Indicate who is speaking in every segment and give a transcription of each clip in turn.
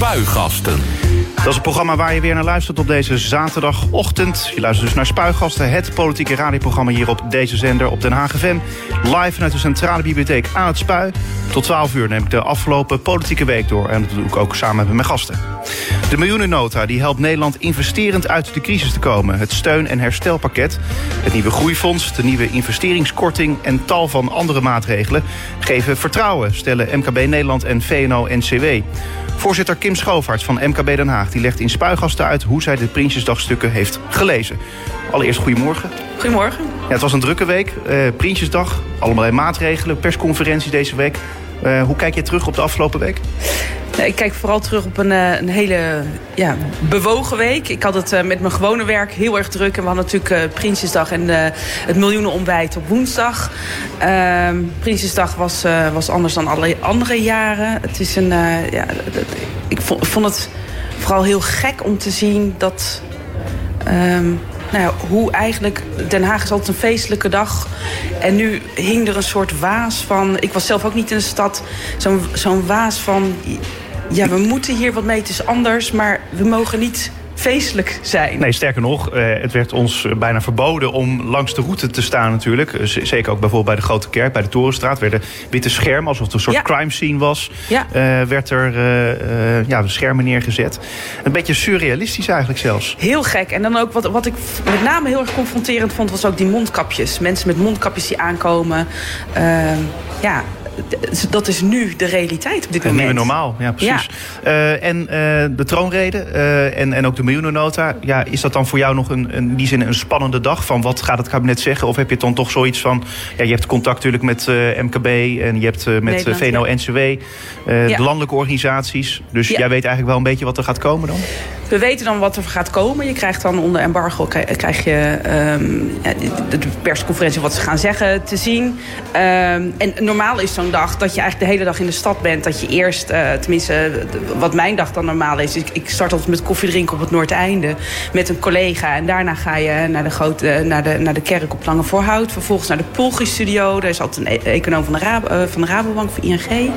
Speaker 1: Spuigasten.
Speaker 2: Dat is het programma waar je weer naar luistert op deze zaterdagochtend. Je luistert dus naar Spuigasten, het politieke radioprogramma hier op deze zender op Den Haag FM. Live vanuit de Centrale Bibliotheek aan het Spui. Tot 12 uur neem ik de afgelopen politieke week door. En dat doe ik ook samen met mijn gasten. De miljoenennota die helpt Nederland investerend uit de crisis te komen. Het steun- en herstelpakket, het nieuwe groeifonds, de nieuwe investeringskorting en tal van andere maatregelen geven vertrouwen, stellen MKB Nederland en VNO-NCW. Voorzitter Kim Schoofarts van MKB Den Haag die legt in spuigasten uit hoe zij de Prinsjesdagstukken heeft gelezen. Allereerst goedemorgen.
Speaker 3: Goedemorgen.
Speaker 2: Ja, het was een drukke week. Eh, Prinsjesdag, allemaal maatregelen, persconferentie deze week. Uh, hoe kijk je terug op de afgelopen week?
Speaker 3: Ik kijk vooral terug op een, eh, een hele ja, bewogen week. Ik had het uh, met mijn gewone werk heel erg druk. En we hadden natuurlijk uh, Prinsjesdag en het miljoenenontbijt op woensdag. Ehm, Prinsjesdag was, was anders dan alle andere jaren. Het is een, ja, ik vond, vond, het vooral heel gek om te zien dat... Um, nou ja, hoe eigenlijk... Den Haag is altijd een feestelijke dag. En nu hing er een soort waas van... Ik was zelf ook niet in de stad. Zo'n zo'n waas van... Ja, we moeten hier wat mee, het is anders. Maar we mogen niet feestelijk zijn.
Speaker 2: Nee, sterker nog, eh, het werd ons bijna verboden om langs de route te staan natuurlijk. Eh, zeker ook bijvoorbeeld bij de Grote Kerk, bij de Torenstraat... werden witte schermen, alsof het een soort crime scene was... Ja. Uh, werd er uh, ja, schermen neergezet. Een beetje surrealistisch eigenlijk zelfs.
Speaker 3: Heel gek. En dan ook wat, wat ik met name heel erg confronterend vond... was ook die mondkapjes. Mensen met mondkapjes die aankomen. ja, dat is nu de realiteit op dit moment.
Speaker 2: Het nieuwe normaal, ja precies. Uh, en uh, de troonrede uh, en, en ook de miljoenennota. Ja, is dat dan voor jou nog een, een, in die zin een spannende dag? Van wat gaat het kabinet zeggen? Of heb je dan toch zoiets van... Ja, je hebt contact natuurlijk met MKB en je hebt met VNO-NCW... de landelijke organisaties. Dus jij weet eigenlijk wel een beetje wat er gaat komen dan?
Speaker 3: We weten dan wat er gaat komen. Je krijgt dan onder embargo krijg je um, de persconferentie wat ze gaan zeggen te zien. Um, en normaal is zo'n dag dat je eigenlijk de hele dag in de stad bent. Dat je eerst, uh, tenminste wat mijn dag dan normaal is. Ik, ik start altijd met koffie drinken op het Noordeinde met een collega. En daarna ga je naar de, grote, naar de, naar de kerk op Lange Voorhout. Vervolgens naar de Polgi-studio. Daar is altijd een e-, econoom van de, Rabo, uh, van de Rabobank, van ING.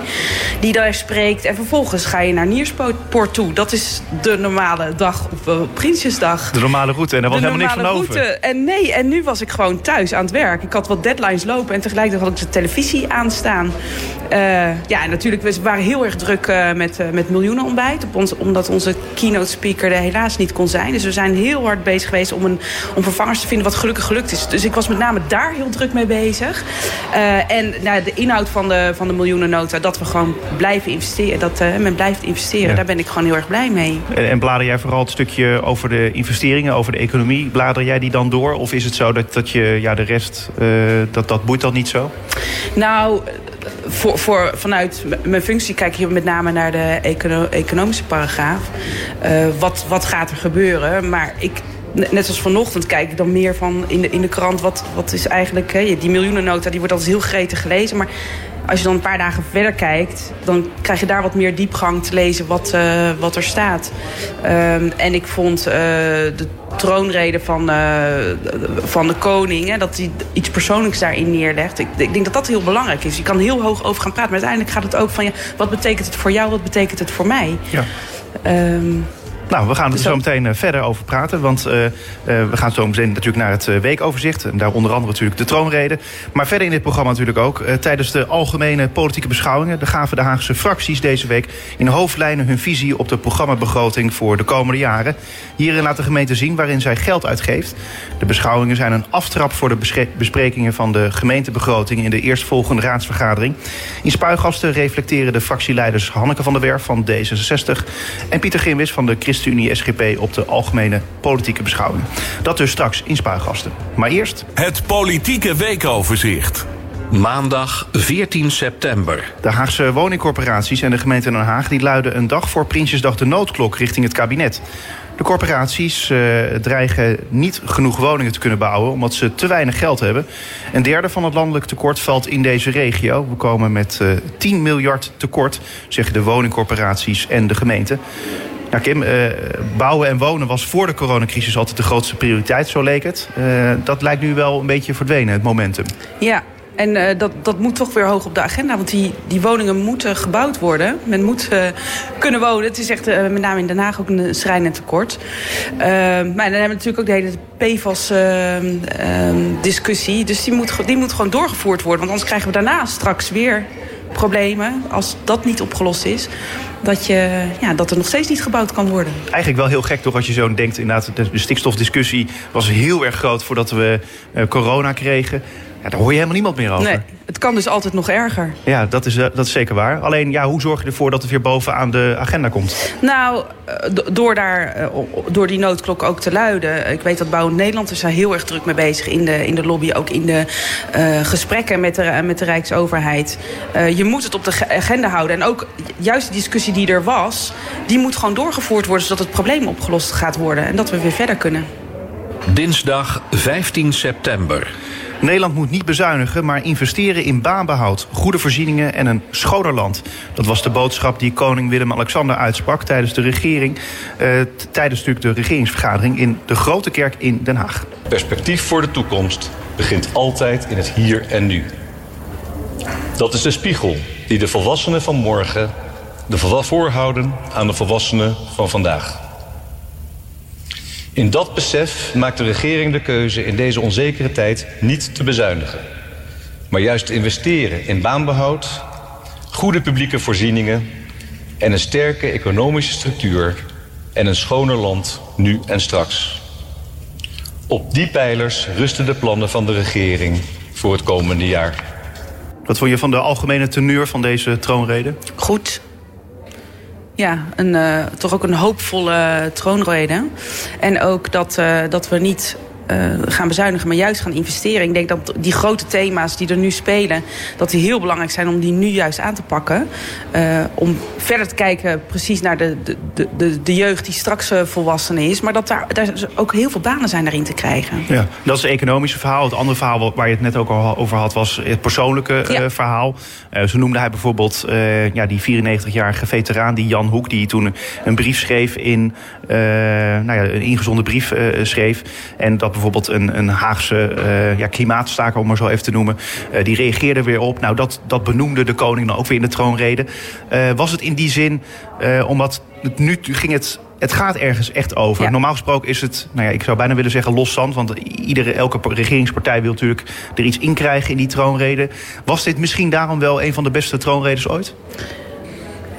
Speaker 3: Die daar spreekt. En vervolgens ga je naar Nierspoort toe. Dat is de normale dag op uh, Prinsjesdag.
Speaker 2: De normale route en daar was helemaal niks van route. over.
Speaker 3: En nee, en nu was ik gewoon thuis aan het werk. Ik had wat deadlines lopen en tegelijkertijd had ik de televisie aanstaan. Uh, ja, natuurlijk, we waren heel erg druk uh, met, uh, met miljoenenontbijt. Op ons, omdat onze keynote speaker er helaas niet kon zijn. Dus we zijn heel hard bezig geweest om, een, om vervangers te vinden wat gelukkig gelukt is. Dus ik was met name daar heel druk mee bezig. en nou, de inhoud van de, van de miljoenennota, dat we gewoon blijven investeren. Dat men blijft investeren, ja. daar ben ik gewoon heel erg blij mee.
Speaker 2: En, en blader jij vooral het stukje over de investeringen, over de economie. Blader jij die dan door? Of is het zo dat, dat je ja, de rest, uh, dat, dat boeit dan niet zo?
Speaker 3: Nou, voor, voor, vanuit mijn functie kijk je met name naar de econo economische paragraaf. Uh, wat, wat gaat er gebeuren? Maar ik, net als vanochtend kijk ik dan meer van in de, in de krant... wat, wat is eigenlijk... Hè, die miljoenennota die wordt altijd heel gretig gelezen... maar als je dan een paar dagen verder kijkt, dan krijg je daar wat meer diepgang te lezen wat, uh, wat er staat. Um, en ik vond uh, de troonrede van, uh, van de koning, hè, dat hij iets persoonlijks daarin neerlegt. Ik, ik, denk dat dat heel belangrijk is. Je kan heel hoog over gaan praten, maar uiteindelijk gaat het ook van ja, wat betekent het voor jou, wat betekent het voor mij? Ja.
Speaker 2: Um, nou, we gaan er zo meteen eh, verder over praten. Want uh, uh, we gaan zo meteen natuurlijk naar het weekoverzicht. En daar onder andere natuurlijk de troonrede. Maar verder in dit programma natuurlijk ook. tijdens de algemene politieke beschouwingen... de gaven de Haagse fracties deze week in hoofdlijnen hun visie... op de programmabegroting voor de komende jaren. Hierin laat de gemeente zien waarin zij geld uitgeeft. De beschouwingen zijn een aftrap voor de besprekingen... van de gemeentebegroting in de eerstvolgende raadsvergadering. In Spuigasten reflecteren de fractieleiders Hanneke van der Werf van D66... en Pieter Grimwis van de Christen ChristenUnie SGP op de algemene politieke beschouwing. Dat dus straks in Spuigasten. Maar eerst...
Speaker 1: Het politieke weekoverzicht. Maandag 14 september.
Speaker 2: De Haagse woningcorporaties en de gemeente Den Haag... die luiden een dag voor Prinsjesdag de noodklok richting het kabinet. De corporaties uh, dreigen niet genoeg woningen te kunnen bouwen... omdat ze te weinig geld hebben. Een derde van het landelijk tekort valt in deze regio. We komen met uh, 10 miljard tekort, zeggen de woningcorporaties en de gemeente. Nou Kim, uh, bouwen en wonen was voor de coronacrisis altijd de grootste prioriteit, zo leek het. Uh, dat lijkt nu wel een beetje verdwenen, het momentum.
Speaker 3: Ja, En uh, dat, dat moet toch weer hoog op de agenda. Want die, die woningen moeten gebouwd worden. Men moet kunnen wonen. Het is echt met name in Den Haag ook een schrijnend tekort. maar dan hebben we natuurlijk ook de hele PFAS-discussie. dus die moet, die moet gewoon doorgevoerd worden. Want anders krijgen we daarna straks weer problemen. Als dat niet opgelost is dat, je, ja, dat er nog steeds niet gebouwd kan worden.
Speaker 2: Eigenlijk wel heel gek toch als je zo denkt. Inderdaad, de stikstofdiscussie was heel erg groot voordat we uh, corona kregen. Ja, daar hoor je helemaal niemand meer over.
Speaker 3: Nee, het kan dus altijd nog erger.
Speaker 2: Ja, dat is, uh, dat is zeker waar. Alleen, ja, hoe zorg je ervoor dat het weer bovenaan de agenda komt?
Speaker 3: Nou, uh, door, daar, uh, door die noodklok ook te luiden. Ik weet dat Bouw Nederland is daar heel erg druk mee bezig in de, in de lobby. Ook in de gesprekken met de, met de Rijksoverheid. je moet het op de agenda houden. En ook juist de discussie die er was... die moet gewoon doorgevoerd worden... zodat het probleem opgelost gaat worden. En dat we weer verder kunnen.
Speaker 1: Dinsdag 15 september.
Speaker 2: Nederland moet niet bezuinigen, maar investeren in baanbehoud, goede voorzieningen en een schoner land. Dat was de boodschap die koning Willem-Alexander uitsprak tijdens de regering, eh, tijdens natuurlijk de regeringsvergadering in de Grote Kerk in Den Haag.
Speaker 4: Perspectief voor de toekomst begint altijd in het hier en nu. Dat is de spiegel die de volwassenen van morgen de voorhouden aan de volwassenen van vandaag. In dat besef maakt de regering de keuze in deze onzekere tijd niet te bezuinigen, maar juist te investeren in baanbehoud, goede publieke voorzieningen en een sterke economische structuur en een schoner land nu en straks. Op die pijlers rusten de plannen van de regering voor het komende jaar.
Speaker 2: Wat vond je van de algemene teneur van deze troonrede?
Speaker 3: Goed ja, een, uh, toch ook een hoopvolle troonrede. En ook dat, uh, dat we niet gaan bezuinigen, maar juist gaan investeren. Ik denk dat die grote thema's die er nu spelen, dat die heel belangrijk zijn om die nu juist aan te pakken. Uh, om verder te kijken precies naar de, de, de, de jeugd die straks uh, volwassenen is. Maar dat daar, daar ook heel veel banen zijn daarin te krijgen.
Speaker 2: Ja, dat is het economische verhaal. Het andere verhaal waar je het net ook al over had, was het persoonlijke ja. verhaal. zo noemde hij bijvoorbeeld ja, die 94-jarige veteraan, die Jan Hoek, die toen een brief schreef in, nou ja, een ingezonden brief schreef. En dat bijvoorbeeld een, een Haagse uh, ja, klimaatstaker, om maar zo even te noemen, uh, die reageerde weer op. Nou, dat, dat benoemde de koning dan ook weer in de troonrede. Uh, was het in die zin, omdat het, nu ging het het gaat ergens echt over. Ja. Normaal gesproken is het, nou ja, ik zou bijna willen zeggen los zand. Want iedere, elke regeringspartij wil natuurlijk er iets in krijgen in die troonrede. Was dit misschien daarom wel een van de beste troonredes ooit?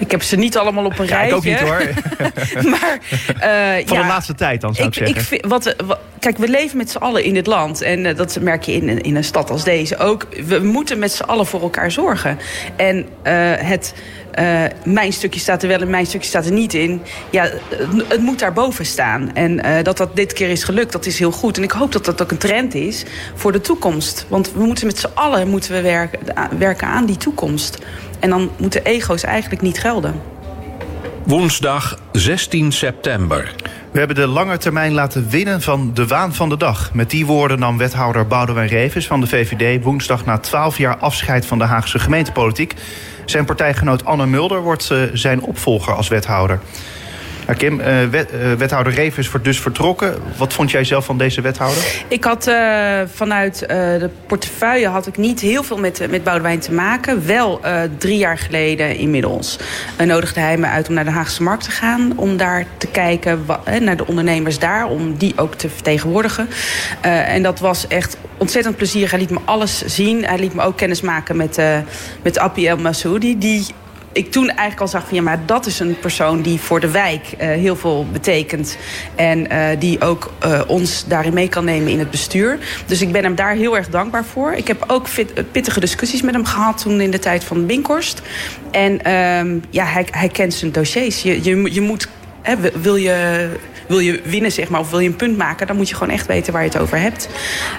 Speaker 3: Ik heb ze niet allemaal op een ja, rijtje.
Speaker 2: Ik ook niet hoor.
Speaker 3: maar, uh,
Speaker 2: Van
Speaker 3: ja,
Speaker 2: de laatste tijd dan zou ik, ik zeggen.
Speaker 3: Ik vind, wat, wat, kijk, we leven met z'n allen in dit land. En uh, dat merk je in, in een stad als deze ook. We moeten met z'n allen voor elkaar zorgen. En uh, het... Uh, mijn stukje staat er wel en mijn stukje staat er niet in. Ja, het, het moet daarboven staan. En uh, dat dat dit keer is gelukt, dat is heel goed. En ik hoop dat dat ook een trend is voor de toekomst. Want we moeten met z'n allen moeten we werken, werken aan die toekomst. En dan moeten ego's eigenlijk niet gelden.
Speaker 1: Woensdag 16 september.
Speaker 2: We hebben de lange termijn laten winnen van de waan van de dag. Met die woorden nam wethouder Boudewijn Revis van de VVD... woensdag na 12 jaar afscheid van de Haagse gemeentepolitiek. Zijn partijgenoot Anne Mulder wordt uh, zijn opvolger als wethouder. Nou, Kim, wet, uh, wethouder Revis wordt dus vertrokken. Wat vond jij zelf van deze wethouder?
Speaker 3: Ik had uh, vanuit de portefeuille had ik niet heel veel met, met Boudewijn te maken. Wel drie jaar geleden inmiddels nodigde hij me uit om naar de Haagse Markt te gaan. Om daar te kijken naar de ondernemers daar. Om die ook te vertegenwoordigen. en dat was echt ontzettend plezierig. Hij liet me alles zien. Hij liet me ook kennis maken met, met Appie El Masoudi. Die ik toen eigenlijk al zag van ja, maar dat is een persoon die voor de wijk uh, heel veel betekent. En uh, die ook uh, ons daarin mee kan nemen in het bestuur. Dus ik ben hem daar heel erg dankbaar voor. Ik heb ook pittige discussies met hem gehad toen in de tijd van Binkhorst. En um, ja, hij, hij kent zijn dossiers. Je, je, je moet, hè, wil je wil je winnen, zeg maar, of wil je een punt maken, dan moet je gewoon echt weten waar je het over hebt.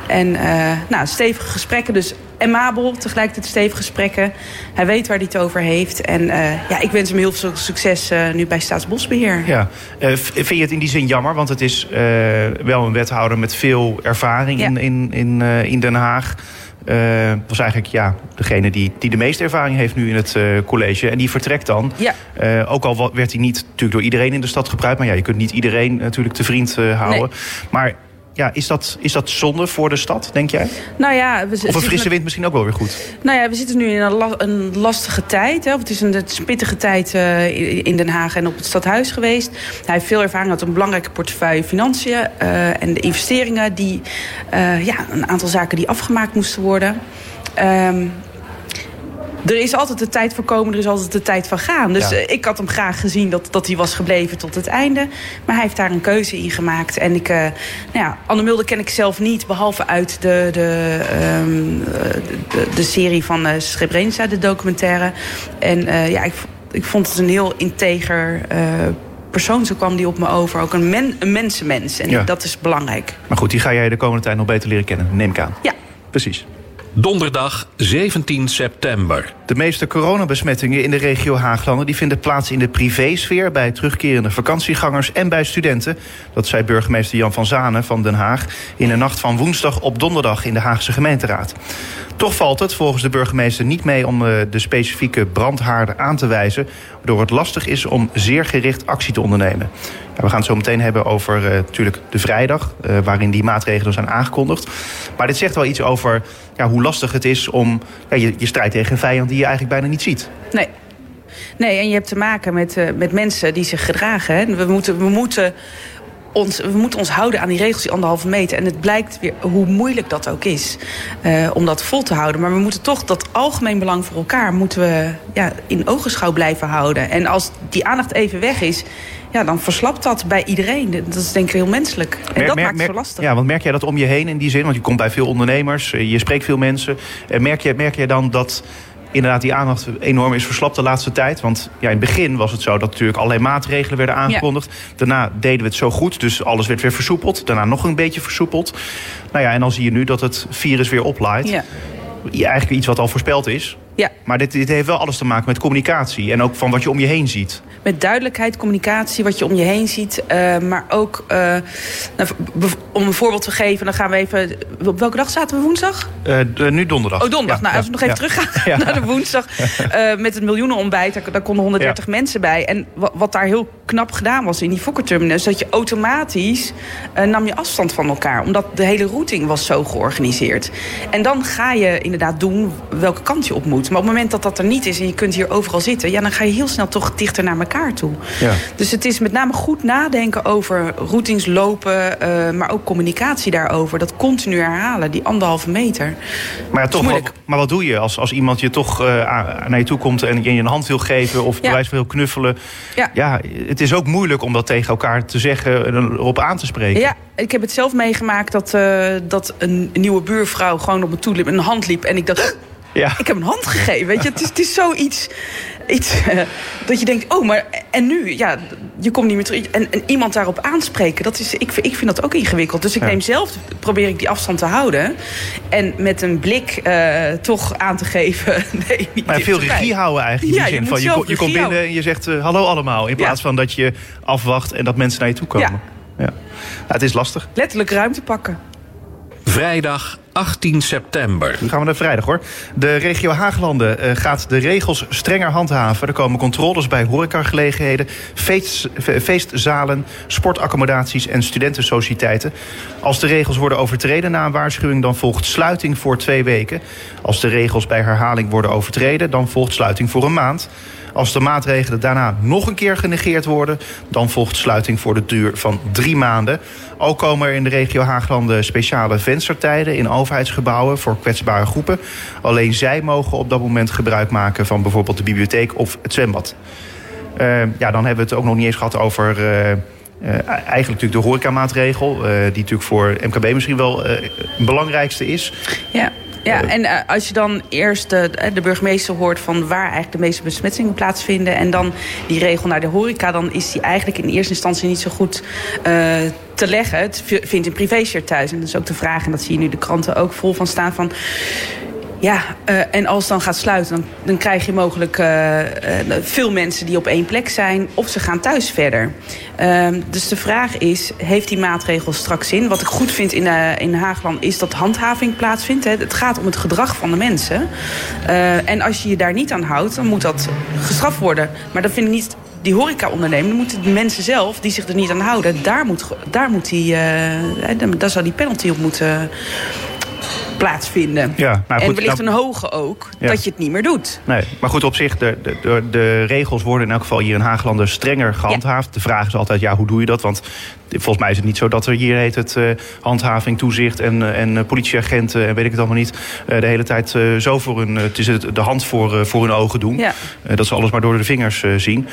Speaker 3: En uh, nou, stevige gesprekken, dus en Mabel, tegelijkertijd stevige gesprekken. Hij weet waar hij het over heeft. En uh, ja, ik wens hem heel veel succes uh, nu bij Staatsbosbeheer.
Speaker 2: Ja. Vind je het in die zin jammer? Want het is wel een wethouder met veel ervaring ja. in, in, in, in Den Haag. Uh, was eigenlijk ja, degene die, die de meeste ervaring heeft nu in het uh, college. En die vertrekt dan.
Speaker 3: Ja.
Speaker 2: Uh, ook al werd hij niet natuurlijk door iedereen in de stad gebruikt. Maar ja, je kunt niet iedereen natuurlijk te vriend houden. Nee. Maar ja, is, dat, is dat zonde voor de stad, denk jij?
Speaker 3: Nou ja, we,
Speaker 2: of een frisse wind misschien ook wel weer goed?
Speaker 3: Nou ja, we zitten nu in een, een lastige tijd. Hè. Het is een, een pittige tijd uh, in Den Haag en op het stadhuis geweest. Hij heeft veel ervaring, had een belangrijke portefeuille financiën... Uh, en de investeringen, die, uh, ja, een aantal zaken die afgemaakt moesten worden... Um, er is altijd de tijd voor komen, er is altijd de tijd van gaan. Dus ja. ik had hem graag gezien dat, dat hij was gebleven tot het einde. Maar hij heeft daar een keuze in gemaakt. En ik, uh, nou ja, Anne Mulder ken ik zelf niet, behalve uit de, de, um, de, de, serie van uh, Srebrenica, de documentaire. En uh, ja, ik, ik vond het een heel integer persoon. Zo kwam die op me over. Ook een, men, een mensenmens. En ja. dat is belangrijk.
Speaker 2: Maar goed, die ga jij de komende tijd nog beter leren kennen, neem ik aan.
Speaker 3: Ja.
Speaker 2: Precies.
Speaker 1: Donderdag 17 september.
Speaker 2: De meeste coronabesmettingen in de regio Haaglanden die vinden plaats in de privésfeer bij terugkerende vakantiegangers en bij studenten. Dat zei burgemeester Jan van Zanen van Den Haag in de nacht van woensdag op donderdag in de Haagse gemeenteraad. Toch valt het volgens de burgemeester niet mee om de specifieke brandhaarden aan te wijzen, waardoor het lastig is om zeer gericht actie te ondernemen. We gaan het zo meteen hebben over uh, natuurlijk de vrijdag, uh, waarin die maatregelen zijn aangekondigd. Maar dit zegt wel iets over ja, hoe lastig het is om je, je strijd tegen een vijand die je eigenlijk bijna niet ziet.
Speaker 3: Nee. Nee, en je hebt te maken met, uh, met mensen die zich gedragen. Hè. We moeten, we moeten ons, we moeten ons houden aan die regels, die anderhalve meter. En het blijkt weer hoe moeilijk dat ook is om dat vol te houden. Maar we moeten toch dat algemeen belang voor elkaar moeten we, ja, in ogenschouw blijven houden. En als die aandacht even weg is, ja, dan verslapt dat bij iedereen. Dat is denk ik heel menselijk. En dat maakt het zo lastig.
Speaker 2: Ja, want merk jij dat om je heen in die zin? Want je komt bij veel ondernemers, eh, je spreekt veel mensen. En merk jij, merk jij dan dat inderdaad die aandacht enorm is verslapt de laatste tijd? Want ja, in het begin was het zo dat natuurlijk allerlei maatregelen werden aangekondigd. Daarna deden we het zo goed, dus alles werd weer versoepeld. Daarna nog een beetje versoepeld. Nou ja, en dan zie je nu dat het virus weer oplaait.
Speaker 3: Ja.
Speaker 2: Ja, eigenlijk iets wat al voorspeld is.
Speaker 3: Ja.
Speaker 2: Maar dit, dit heeft wel alles te maken met communicatie. En ook van wat je om je heen ziet.
Speaker 3: Met duidelijkheid, communicatie, wat je om je heen ziet. Uh, maar ook, uh, nou, om een voorbeeld te geven, dan gaan we even... Op welke dag zaten we woensdag?
Speaker 2: Uh, de, nu donderdag.
Speaker 3: Oh, donderdag.
Speaker 2: Ja,
Speaker 3: nou, als we nog even teruggaan naar de woensdag. met het miljoenenontbijt, daar, daar konden 130 mensen bij. En wat, wat, daar heel knap gedaan was in die Fokkerterminus... dat je automatisch nam je afstand van elkaar. Omdat de hele routing was zo georganiseerd. En dan ga je inderdaad doen welke kant je op moet. Maar op het moment dat dat er niet is en je kunt hier overal zitten... ja, dan ga je heel snel toch dichter naar elkaar toe.
Speaker 2: Ja.
Speaker 3: Dus het is met name goed nadenken over routings lopen... Uh, maar ook communicatie daarover. Dat continu herhalen, die anderhalve meter.
Speaker 2: Maar, ja, toch, wat, maar wat doe je als, als iemand je toch uh, naar je toe komt... en je een hand wil geven of
Speaker 3: Ja.
Speaker 2: bij wijze van heel knuffelen?
Speaker 3: Ja.
Speaker 2: ja, het is ook moeilijk om dat tegen elkaar te zeggen... en erop aan te spreken.
Speaker 3: Ja, ik heb het zelf meegemaakt dat, uh, dat een nieuwe buurvrouw gewoon op me toe liep, een hand liep. En ik dacht,
Speaker 2: Ja.
Speaker 3: ik heb een hand gegeven. Weet je, het is, het is zoiets iets, uh, dat je denkt, oh, maar en nu? Ja, je komt niet meer terug. En, en iemand daarop aanspreken, dat is, ik, ik vind dat ook ingewikkeld. Dus ik
Speaker 2: Ja.
Speaker 3: neem zelf, probeer ik die afstand te houden. En met een blik uh, toch aan te geven, nee, niet
Speaker 2: Maar veel regie houden eigenlijk. In
Speaker 3: Ja,
Speaker 2: die
Speaker 3: je
Speaker 2: zin
Speaker 3: moet
Speaker 2: van, je, je komt binnen en je zegt uh, hallo allemaal. In
Speaker 3: Ja.
Speaker 2: plaats van dat je afwacht en dat mensen naar je toe komen.
Speaker 3: Ja.
Speaker 2: Ja. Ja, het is lastig.
Speaker 3: Letterlijk ruimte pakken.
Speaker 1: Vrijdag 18 september.
Speaker 2: Nu gaan we naar vrijdag hoor. De regio Haaglanden eh, gaat de regels strenger handhaven. Er komen controles bij horecagelegenheden, feest, fe- feestzalen, sportaccommodaties en studentensociëteiten. Als de regels worden overtreden na een waarschuwing, dan volgt sluiting voor twee weken. Als de regels bij herhaling worden overtreden, dan volgt sluiting voor een maand. Als de maatregelen daarna nog een keer genegeerd worden, dan volgt sluiting voor de duur van drie maanden. Ook komen er in de regio Haaglanden speciale venstertijden in overheidsgebouwen voor kwetsbare groepen. Alleen zij mogen op dat moment gebruik maken van bijvoorbeeld de bibliotheek of het zwembad. Uh, ja, dan hebben we het ook nog niet eens gehad over. Uh, uh, eigenlijk natuurlijk de horecamaatregel, uh, die natuurlijk voor MKB misschien wel uh, het belangrijkste is.
Speaker 3: Ja. Ja, en uh, als je dan eerst de, de burgemeester hoort van waar eigenlijk de meeste besmettingen plaatsvinden en dan die regel naar de horeca, dan is die eigenlijk in eerste instantie niet zo goed uh, te leggen. Het vindt een privésfeer thuis. En dat is ook de vraag, en dat zie je nu de kranten ook vol van staan van. Ja, uh, en als het dan gaat sluiten, dan, dan krijg je mogelijk uh, uh, veel mensen die op één plek zijn, of ze gaan thuis verder. dus de vraag is, heeft die maatregel straks zin? Wat ik goed vind in, in Haagland is dat handhaving plaatsvindt. Hè. Het gaat om het gedrag van de mensen. en als je je daar niet aan houdt, dan moet dat gestraft worden. Maar dat vind ik niet die horeca ondernemen, moeten de mensen zelf die zich er niet aan houden, daar moet, daar moet die, daar zou die penalty op moeten plaatsvinden. Ja, goed, en wellicht nou, een hoge ook, dat je het niet meer doet.
Speaker 2: Nee, maar goed, op zich, de, de, de, regels worden in elk geval hier in Haaglanden strenger gehandhaafd. De vraag is altijd, ja, hoe doe je dat? Want volgens mij is het niet zo dat er hier heet het uh, handhaving, toezicht en, uh, en politieagenten en weet ik het allemaal niet, de hele tijd zo voor hun, het is de hand voor, voor hun ogen doen. Ja. dat ze alles maar door de vingers zien.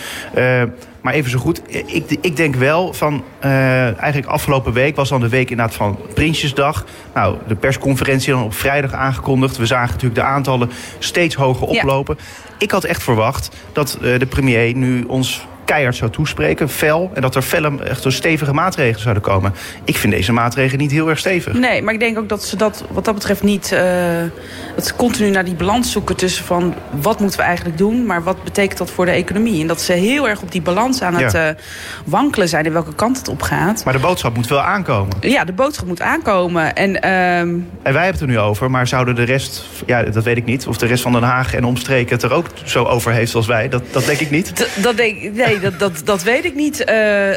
Speaker 2: Maar even zo goed, ik, ik denk wel van... Uh, eigenlijk afgelopen week was dan de week inderdaad van Prinsjesdag. Nou, de persconferentie dan op vrijdag aangekondigd. We zagen natuurlijk de aantallen steeds hoger oplopen. Ik had echt verwacht dat uh, de premier nu ons keihard zou toespreken, fel. En dat er felle, echt zo stevige maatregelen zouden komen. Ik vind deze maatregelen niet heel erg stevig.
Speaker 3: Nee, maar ik denk ook dat ze dat wat dat betreft niet... Uh, dat ze continu naar die balans zoeken tussen van... wat moeten we eigenlijk doen, maar wat betekent dat voor de economie? En dat ze heel erg op die balans aan het uh, wankelen zijn... in welke kant het op gaat.
Speaker 2: Maar de boodschap moet wel aankomen.
Speaker 3: Ja, de boodschap moet aankomen. En, uh,
Speaker 2: en wij hebben het er nu over, maar zouden de rest... ja, dat weet ik niet, of de rest van Den Haag en omstreken... het er ook zo over heeft als wij, dat, dat denk ik niet.
Speaker 3: D dat denk, nee, dat, dat, dat weet ik niet. Uh,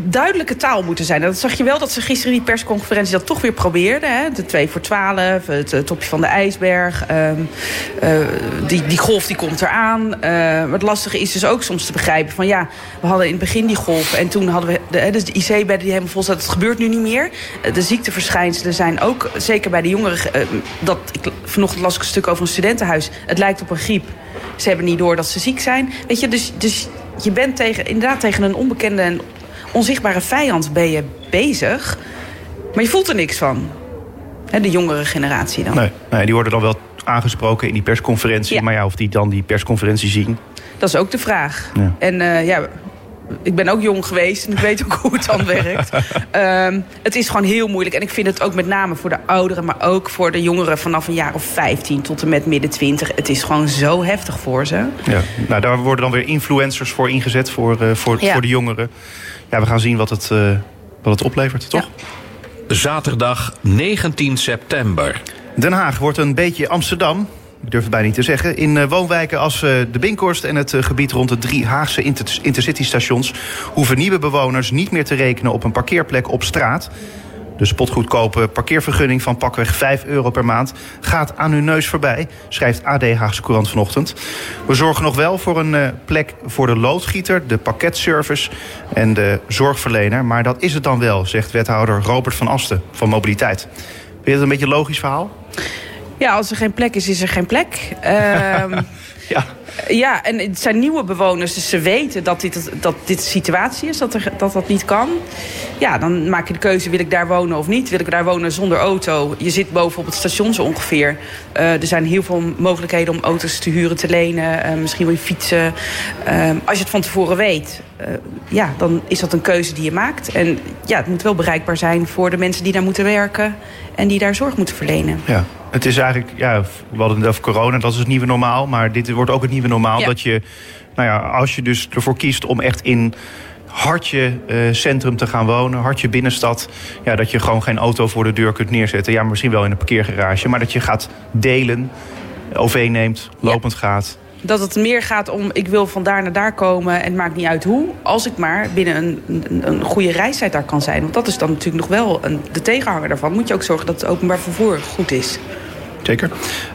Speaker 3: duidelijke taal moeten zijn. Dat zag je wel dat ze gisteren die persconferentie dat toch weer probeerden. Hè? De 2 voor 12, het, het topje van de ijsberg. Uh, uh, die, die golf die komt eraan. maar het lastige is dus ook soms te begrijpen van ja, we hadden in het begin die golf. En toen hadden we de, dus de IC-bedden die helemaal vol zaten. Het gebeurt nu niet meer. de ziekteverschijnselen zijn ook, zeker bij de jongeren... dat, ik, vanochtend las ik een stuk over een studentenhuis. Het lijkt op een griep. Ze hebben niet door dat ze ziek zijn. Weet je, dus, dus je bent tegen, inderdaad tegen een onbekende en onzichtbare vijand ben je bezig. Maar je voelt er niks van. de jongere generatie dan.
Speaker 2: Nee, nee, die worden dan wel aangesproken in die persconferentie. Maar ja, of die dan die persconferentie zien.
Speaker 3: Dat is ook de vraag. Ja. En uh, ja, ik ben ook jong geweest en ik weet ook hoe het dan werkt. Um, het is gewoon heel moeilijk. En ik vind het ook met name voor de ouderen, maar ook voor de jongeren vanaf een jaar of 15 tot en met midden 20. Het is gewoon zo heftig voor ze.
Speaker 2: Ja, nou, daar worden dan weer influencers voor ingezet voor, uh, voor, ja. voor de jongeren. Ja, we gaan zien wat het, uh, wat het oplevert, toch?
Speaker 1: Ja. Zaterdag 19 september.
Speaker 2: Den Haag wordt een beetje Amsterdam ik durf het bijna niet te zeggen. In uh, woonwijken als uh, de Binkhorst en het uh, gebied rond de drie Haagse inter intercity-stations... hoeven nieuwe bewoners niet meer te rekenen op een parkeerplek op straat. De spotgoedkope parkeervergunning van pakweg 5 euro per maand gaat aan hun neus voorbij, schrijft AD Haagse Courant vanochtend. We zorgen nog wel voor een plek voor de loodgieter, de pakketservice en de zorgverlener. Maar dat is het dan wel, zegt wethouder Robert van Asten van Mobiliteit. Vind je dat een beetje een logisch verhaal?
Speaker 3: Ja, als er geen plek is, is er geen plek. Um, ja. Ja, en het zijn nieuwe bewoners, dus ze weten dat dit, dat dit situatie is, dat, er, dat dat niet kan. Ja, dan maak je de keuze, wil ik daar wonen of niet? Wil ik daar wonen zonder auto? Je zit boven op het station zo ongeveer. Uh, er zijn heel veel mogelijkheden om auto's te huren, te lenen. Uh, misschien wil je fietsen. Uh, als je het van tevoren weet, ja, dan is dat een keuze die je maakt. En ja, het moet wel bereikbaar zijn voor de mensen die daar moeten werken... en die daar zorg moeten verlenen.
Speaker 2: Ja. Het is eigenlijk, ja, we hadden het over corona, dat is het nieuwe normaal. Maar dit wordt ook het nieuwe normaal. Dat je, nou ja, als je dus ervoor kiest om echt in hartje uh, centrum te gaan wonen, hartje binnenstad. Ja, dat je gewoon geen auto voor de deur kunt neerzetten. Ja, misschien wel in een parkeergarage. Maar dat je gaat delen, OV neemt, lopend gaat.
Speaker 3: Dat het meer gaat om, ik wil van daar naar daar komen en het maakt niet uit hoe. Als ik maar binnen een, een, een goede reistijd daar kan zijn. Want dat is dan natuurlijk nog wel een, de tegenhanger daarvan. Moet je ook zorgen dat het openbaar vervoer goed is.
Speaker 2: Zeker.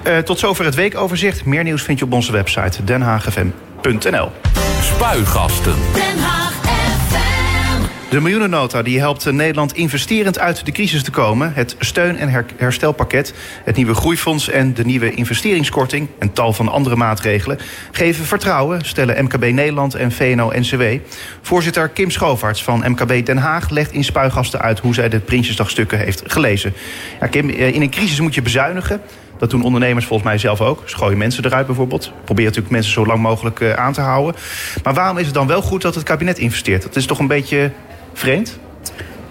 Speaker 2: Uh, tot zover het weekoverzicht. Meer nieuws vind je op onze website denhaagfm.nl.
Speaker 1: Spuigasten.
Speaker 2: Den Haag. De miljoenennota die helpt Nederland investerend uit de crisis te komen. Het steun- en herstelpakket, het nieuwe groeifonds en de nieuwe investeringskorting en tal van andere maatregelen geven vertrouwen, stellen MKB Nederland en VNO-NCW. Voorzitter Kim Schoofarts van MKB Den Haag legt in spuigasten uit hoe zij de Prinsjesdagstukken heeft gelezen. Ja, Kim, eh, in een crisis moet je bezuinigen. Dat doen ondernemers volgens mij zelf ook. Gooien mensen eruit bijvoorbeeld. Probeer natuurlijk mensen zo lang mogelijk uh, aan te houden. Maar waarom is het dan wel goed dat het kabinet investeert? Dat is toch een beetje vreemd?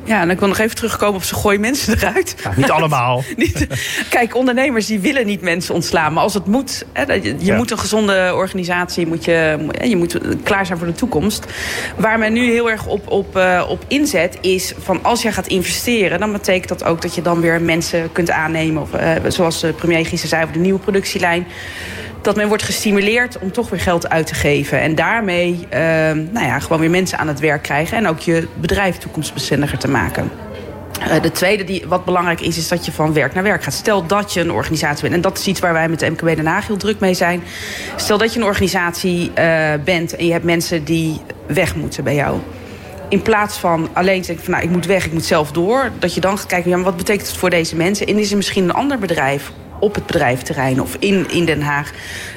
Speaker 3: Ja, en ik wil nog even terugkomen op ze gooien mensen eruit.
Speaker 2: Ja, niet allemaal.
Speaker 3: niet, kijk, ondernemers die willen niet mensen ontslaan. Maar als het moet, hè, je, je moet een gezonde organisatie, moet je, je moet klaar zijn voor de toekomst. Waar men nu heel erg op, op, uh, op inzet is van als jij gaat investeren... dan betekent dat ook dat je dan weer mensen kunt aannemen. Of, uh, zoals de premier gisteren zei over de nieuwe productielijn dat men wordt gestimuleerd om toch weer geld uit te geven. En daarmee uh, nou ja, gewoon weer mensen aan het werk krijgen. En ook je bedrijf toekomstbestendiger te maken. Uh, de tweede die wat belangrijk is, is dat je van werk naar werk gaat. Stel dat je een organisatie bent, en dat is iets waar wij met de MKB Den Haag heel druk mee zijn. Stel dat je een organisatie uh, bent en je hebt mensen die weg moeten bij jou in plaats van alleen te denken van nou, ik moet weg, ik moet zelf door. Dat je dan gaat kijken, ja, maar wat betekent het voor deze mensen? En is er misschien een ander bedrijf op het bedrijfterrein of in, in Den Haag,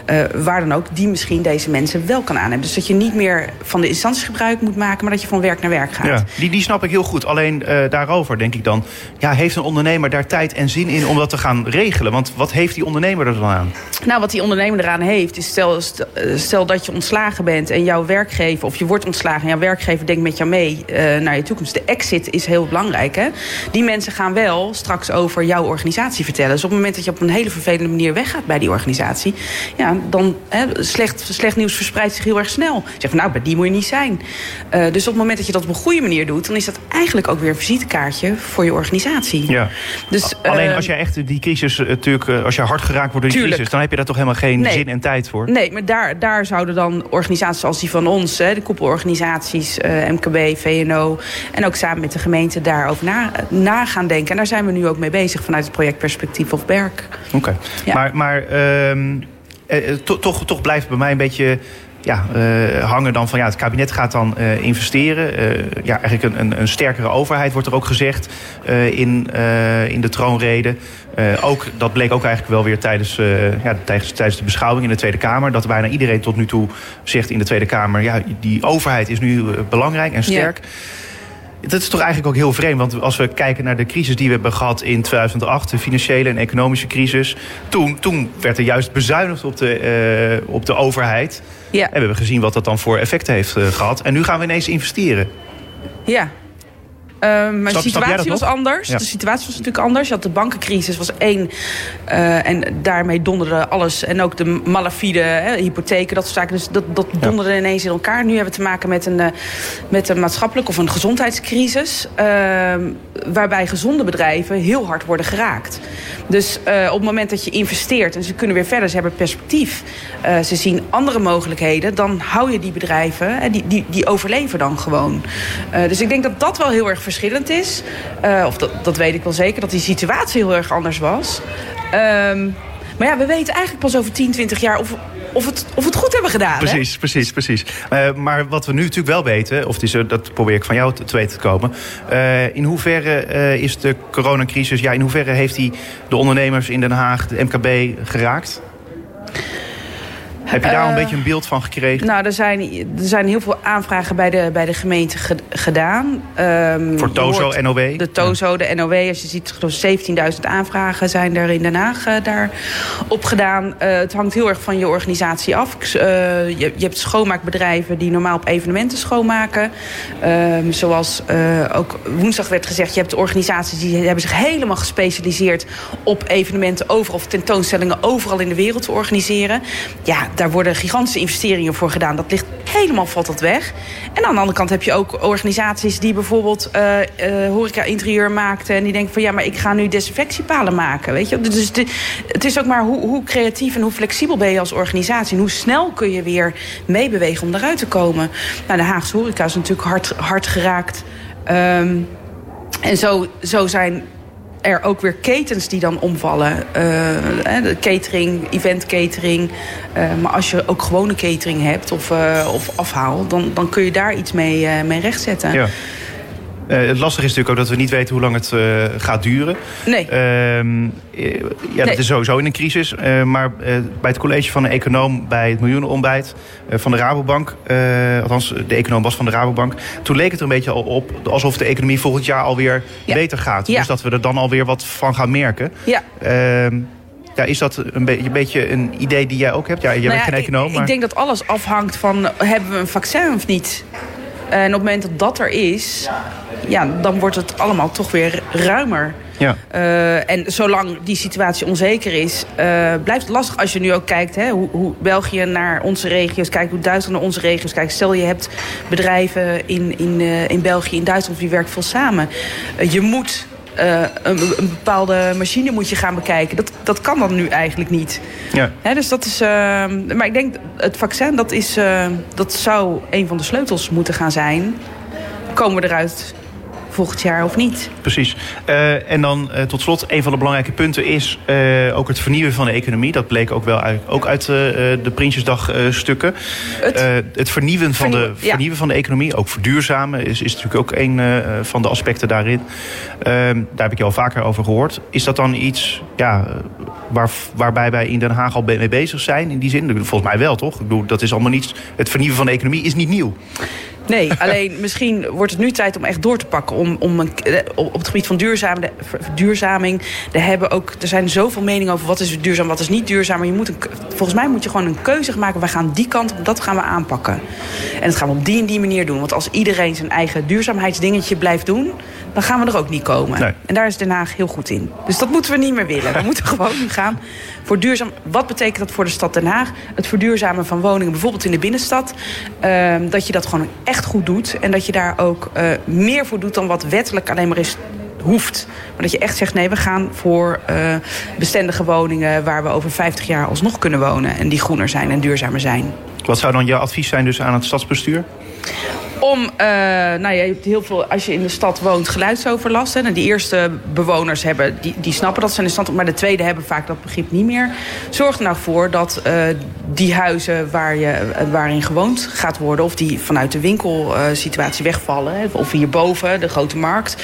Speaker 3: uh, waar dan ook, die misschien deze mensen wel kan aannemen. Dus dat je niet meer van de instanties gebruik moet maken, maar dat je van werk naar werk gaat.
Speaker 2: Ja, die, die snap ik heel goed. Alleen uh, daarover denk ik dan, ja, heeft een ondernemer daar tijd en zin in om dat te gaan regelen? Want wat heeft die ondernemer er dan aan?
Speaker 3: Nou, wat die ondernemer eraan heeft, is stel, stel dat je ontslagen bent en jouw werkgever, of je wordt ontslagen en jouw werkgever denkt met jou mee uh, naar je toekomst. De exit is heel belangrijk. Hè? Die mensen gaan wel straks over jouw organisatie vertellen. Dus op het moment dat je op een hele vervelende manier weggaat bij die organisatie, ja, dan hè, slecht, slecht nieuws verspreidt zich heel erg snel. Je zegt van nou, bij die moet je niet zijn. Uh, dus op het moment dat je dat op een goede manier doet, dan is dat eigenlijk ook weer een visitekaartje voor je organisatie.
Speaker 2: Ja. Dus, Alleen uh, als jij echt die crisis natuurlijk, als je hard geraakt wordt door die tuurlijk. crisis, dan heb je daar toch helemaal geen
Speaker 3: nee.
Speaker 2: zin en tijd voor.
Speaker 3: Nee, maar daar, daar zouden dan organisaties als die van ons, hè, de koepelorganisaties, uh, MKB, VNO en ook samen met de gemeente daarover na, na gaan denken. En daar zijn we nu ook mee bezig vanuit het project Perspectief of Berk.
Speaker 2: Oké. Okay. Ja. Maar, maar uh, eh, to, toch, toch blijft bij mij een beetje ja, uh, hangen dan van ja, het kabinet gaat dan uh, investeren. Uh, ja, eigenlijk een, een, een, sterkere overheid wordt er ook gezegd in, in de troonrede. ook, dat bleek ook eigenlijk wel weer tijdens, ja, tijdens, tijdens de beschouwing in de Tweede Kamer. Dat bijna iedereen tot nu toe zegt in de Tweede Kamer... ja, die overheid is nu belangrijk en sterk. Ja. Dat is toch eigenlijk ook heel vreemd. Want als we kijken naar de crisis die we hebben gehad in 2008, de financiële en economische crisis. Toen, toen werd er juist bezuinigd op de, uh, op de overheid.
Speaker 3: Ja.
Speaker 2: En we hebben gezien wat dat dan voor effecten heeft uh, gehad. En nu gaan we ineens investeren.
Speaker 3: Ja, Uh, maar de situatie was anders. Ja. De situatie was natuurlijk anders. Je had de bankencrisis, was één. Uh, en daarmee donderde alles. En ook de malafide hè, hypotheken, dat soort zaken. Dus dat, dat donderde ja. ineens in elkaar. Nu hebben we te maken met een, uh, met een maatschappelijke of een gezondheidscrisis. Ehm, waarbij gezonde bedrijven heel hard worden geraakt. Dus uh, op het moment dat je investeert en ze kunnen weer verder, ze hebben perspectief. Ze zien andere mogelijkheden, dan hou je die bedrijven, en die, die, die overleven dan gewoon. Dus ik denk dat dat wel heel erg verschillend is. of dat, dat weet ik wel zeker, dat die situatie heel erg anders was. Um, maar ja, we weten eigenlijk pas over 10, 20 jaar of, of, het, of het goed hebben gedaan.
Speaker 2: Precies,
Speaker 3: hè?
Speaker 2: precies, precies. Uh, maar wat we nu natuurlijk wel weten, of is, dat probeer ik van jou te, te weten te komen. Uh, in hoeverre uh, is de coronacrisis, ja, in hoeverre heeft die de ondernemers in Den Haag, de MKB, geraakt? Heb je daar een beetje een beeld van gekregen?
Speaker 3: Nou, er zijn, er zijn heel veel aanvragen bij de, bij de gemeente ge, gedaan. Um,
Speaker 2: Voor TOZO, NOW?
Speaker 3: De TOZO, de NOW. Als je ziet, 17.000 aanvragen zijn er in Den Haag uh, daar op gedaan. Uh, het hangt heel erg van je organisatie af. je, je, hebt schoonmaakbedrijven die normaal op evenementen schoonmaken. Um, zoals ook woensdag werd gezegd, je hebt organisaties die hebben zich helemaal gespecialiseerd op evenementen overal of tentoonstellingen overal in de wereld te organiseren. Ja, daar worden gigantische investeringen voor gedaan. Dat ligt helemaal valt dat weg. En aan de andere kant heb je ook organisaties die bijvoorbeeld uh, uh, horeca-interieur maakten. En die denken van ja, maar ik ga nu desinfectiepalen maken. Weet je? Dus het is ook maar hoe, hoe creatief en hoe flexibel ben je als organisatie. En hoe snel kun je weer meebewegen om eruit te komen. Nou, de Haagse horeca is natuurlijk hard, hard geraakt. Um, en zo, zo zijn er ook weer ketens die dan omvallen. De catering, event catering. Uh, maar als je ook gewone catering hebt of, uh, of afhaal... Dan, dan kun je daar iets mee, mee rechtzetten.
Speaker 2: Ja. Uh, het lastige is natuurlijk ook dat we niet weten hoe lang het uh, gaat duren.
Speaker 3: Nee.
Speaker 2: Uh, ja, nee. dat is sowieso in een crisis. maar bij het college van de econoom bij het miljoenenontbijt van de Rabobank... althans, de econoom was van de Rabobank... toen leek het er een beetje al op alsof de economie volgend jaar alweer ja. beter gaat.
Speaker 3: Ja.
Speaker 2: Dus dat we er dan alweer wat van gaan merken.
Speaker 3: Ja.
Speaker 2: Ehm, ja, is dat een, be een, beetje een idee die jij ook hebt? Ja, jij
Speaker 3: nou
Speaker 2: bent geen econoom.
Speaker 3: Ik,
Speaker 2: maar...
Speaker 3: ik denk dat alles afhangt van, hebben we een vaccin of niet? En op het moment dat dat er is, ja, dan wordt het allemaal toch weer ruimer.
Speaker 2: Ja.
Speaker 3: Uh, en zolang die situatie onzeker is, uh, blijft het lastig als je nu ook kijkt hè, hoe, hoe België naar onze regio's kijkt, hoe Duitsland naar onze regio's kijkt. Stel je hebt bedrijven in, in, uh, in België, in Duitsland, die werken veel samen. je moet een, een, bepaalde machine moet je gaan bekijken. Dat, dat kan dan nu eigenlijk niet. Ja. dus dat is, maar ik denk, het vaccin, dat, is, dat zou een van de sleutels moeten gaan zijn. Komen we eruit volgend jaar of niet.
Speaker 2: Precies. Uh, en dan uh, tot slot, een van de belangrijke punten is uh, ook het vernieuwen van de economie. Dat bleek ook wel uit, ook uit de Prinsjesdag-stukken. Het, het, vernieuwen, van de, vernieuwen van de economie, ook verduurzamen, is, is natuurlijk ook een van de aspecten daarin. daar heb ik je al vaker over gehoord. Is dat dan iets ja, waar, waarbij wij in Den Haag al mee bezig zijn? In die zin, volgens mij wel, toch? Ik bedoel, dat is allemaal niets. Het vernieuwen van de economie is niet nieuw.
Speaker 3: Nee, alleen misschien wordt het nu tijd om echt door te pakken. Om, om eh, op het gebied van duurzame, verduurzaming. Er, hebben ook, er zijn zoveel meningen over wat is duurzaam, wat is niet duurzaam. Maar je moet een, volgens mij moet je gewoon een keuze maken. Wij gaan die kant op, dat gaan we aanpakken. En dat gaan we op die en die manier doen. Want als iedereen zijn eigen duurzaamheidsdingetje blijft doen... dan gaan we er ook niet komen. En daar is Den Haag heel goed in. Dus dat moeten we niet meer willen. We moeten gewoon nu gaan voor duurzaam. Wat betekent dat voor de stad Den Haag? Het verduurzamen van woningen, bijvoorbeeld in de binnenstad. Uh, dat je dat gewoon echt goed doet. En dat je daar ook uh, meer voor doet dan wat wettelijk alleen maar is hoeft. Maar dat je echt zegt, nee, we gaan voor uh, bestendige woningen... waar we over 50 jaar alsnog kunnen wonen. En die groener zijn en duurzamer zijn.
Speaker 2: Wat zou dan jouw advies zijn dus aan het stadsbestuur?
Speaker 3: Om, uh, nou je hebt heel veel, als je in de stad woont, geluidsoverlast. Hè. Nou, die eerste bewoners hebben, die, die snappen dat, zijn in stand, maar de tweede hebben vaak dat begrip niet meer. Zorg er nou voor dat uh, die huizen waar je, uh, waarin gewoond gaat worden, of die vanuit de winkelsituatie wegvallen, of hierboven, de grote markt,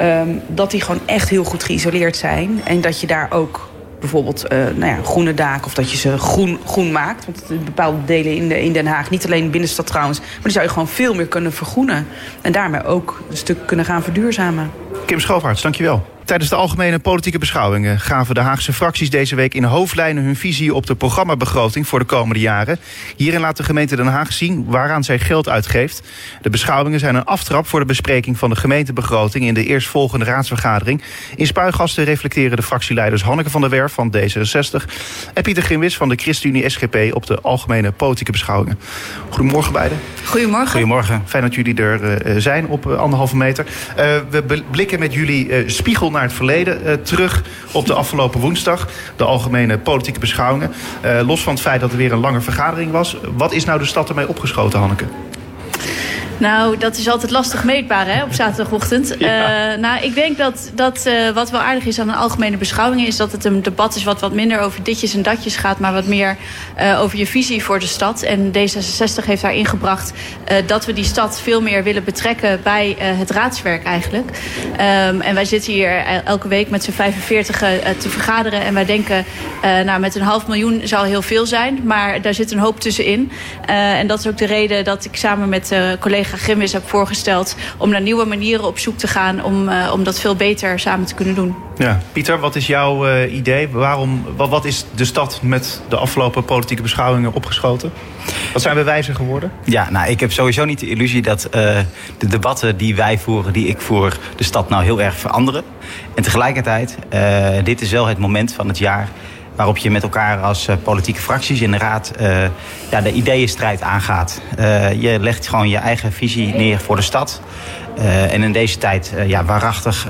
Speaker 3: um, dat die gewoon echt heel goed geïsoleerd zijn. En dat je daar ook bijvoorbeeld uh, nou ja, groene daken of dat je ze groen, groen maakt. Want in bepaalde delen in, in Den Haag, niet alleen binnenstad trouwens, maar die zou je gewoon veel meer kunnen vergroenen. En daarmee ook een stuk kunnen gaan verduurzamen.
Speaker 2: Kim Schoofarts, dankjewel. Tijdens de algemene politieke beschouwingen gaven de Haagse fracties deze week in hoofdlijnen hun visie op de programmabegroting voor de komende jaren. Hierin laat de gemeente Den Haag zien waaraan zij geld uitgeeft. De beschouwingen zijn een aftrap voor de bespreking van de gemeentebegroting in de eerstvolgende raadsvergadering. In Spuigasten reflecteren de fractieleiders Hanneke van der Werf van D66 en Pieter Grimwis van de ChristenUnie SGP op de algemene politieke beschouwingen. Goedemorgen beiden.
Speaker 5: Goedemorgen.
Speaker 2: Goedemorgen. Fijn dat jullie er uh, zijn op uh, anderhalve meter. Uh, we blikken met jullie spiegel naar het verleden uh, terug op de afgelopen woensdag. De algemene politieke beschouwingen. Uh, los van het feit dat er weer een lange vergadering was. Wat is nou de stad ermee opgeschoten, Hanneke?
Speaker 5: Nou, dat is altijd lastig meetbaar hè, op zaterdagochtend. Ja. Uh, nou, ik denk dat, dat uh, wat wel aardig is aan een algemene beschouwing... is dat het een debat is wat wat minder over ditjes en datjes gaat... maar wat meer uh, over je visie voor de stad. En D66 heeft daar ingebracht dat we die stad veel meer willen betrekken... bij het raadswerk eigenlijk. Um, en wij zitten hier elke week met z'n 45 te vergaderen... en wij denken, nou, met een half miljoen zou heel veel zijn... maar daar zit een hoop tussenin. en dat is ook de reden dat ik samen met collega's collega Grimwis heb voorgesteld... om naar nieuwe manieren op zoek te gaan om, uh, om dat veel beter samen te kunnen doen.
Speaker 2: Ja. Pieter, wat is jouw uh, idee? Waarom, wat, wat is de stad met de afgelopen politieke beschouwingen opgeschoten? Wat zijn we wijzer geworden?
Speaker 6: Ja, nou, ik heb sowieso niet de illusie dat uh, de debatten die wij voeren, die ik voer, de stad nou heel erg veranderen. En tegelijkertijd, uh, dit is wel het moment van het jaar waarop je met elkaar als uh, politieke fracties in de raad uh, ja, de ideeënstrijd aangaat. Uh, je legt gewoon je eigen visie neer voor de stad. en in deze tijd, ja, waarachtig,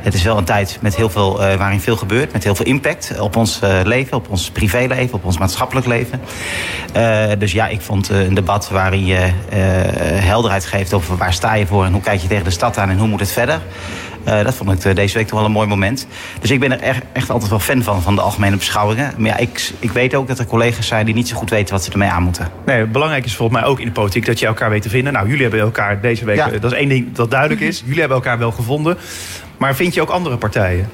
Speaker 6: het is wel een tijd met heel veel, waarin veel gebeurt, met heel veel impact op ons leven, op ons privéleven, op ons maatschappelijk leven. dus ja, ik vond een debat waarin je helderheid geeft over waar sta je voor en hoe kijk je tegen de stad aan en hoe moet het verder. Uh, dat vond ik deze week toch wel een mooi moment. Dus ik ben er echt, echt altijd wel fan van, van de algemene beschouwingen. Maar ja, ik, ik weet ook dat er collega's zijn die niet zo goed weten wat ze ermee aan moeten.
Speaker 2: Nee, belangrijk is volgens mij ook in de politiek dat je elkaar weet te vinden. Nou, jullie hebben elkaar deze week, ja. dat is één ding dat duidelijk is. Jullie hebben elkaar wel gevonden. Maar vind je ook andere partijen?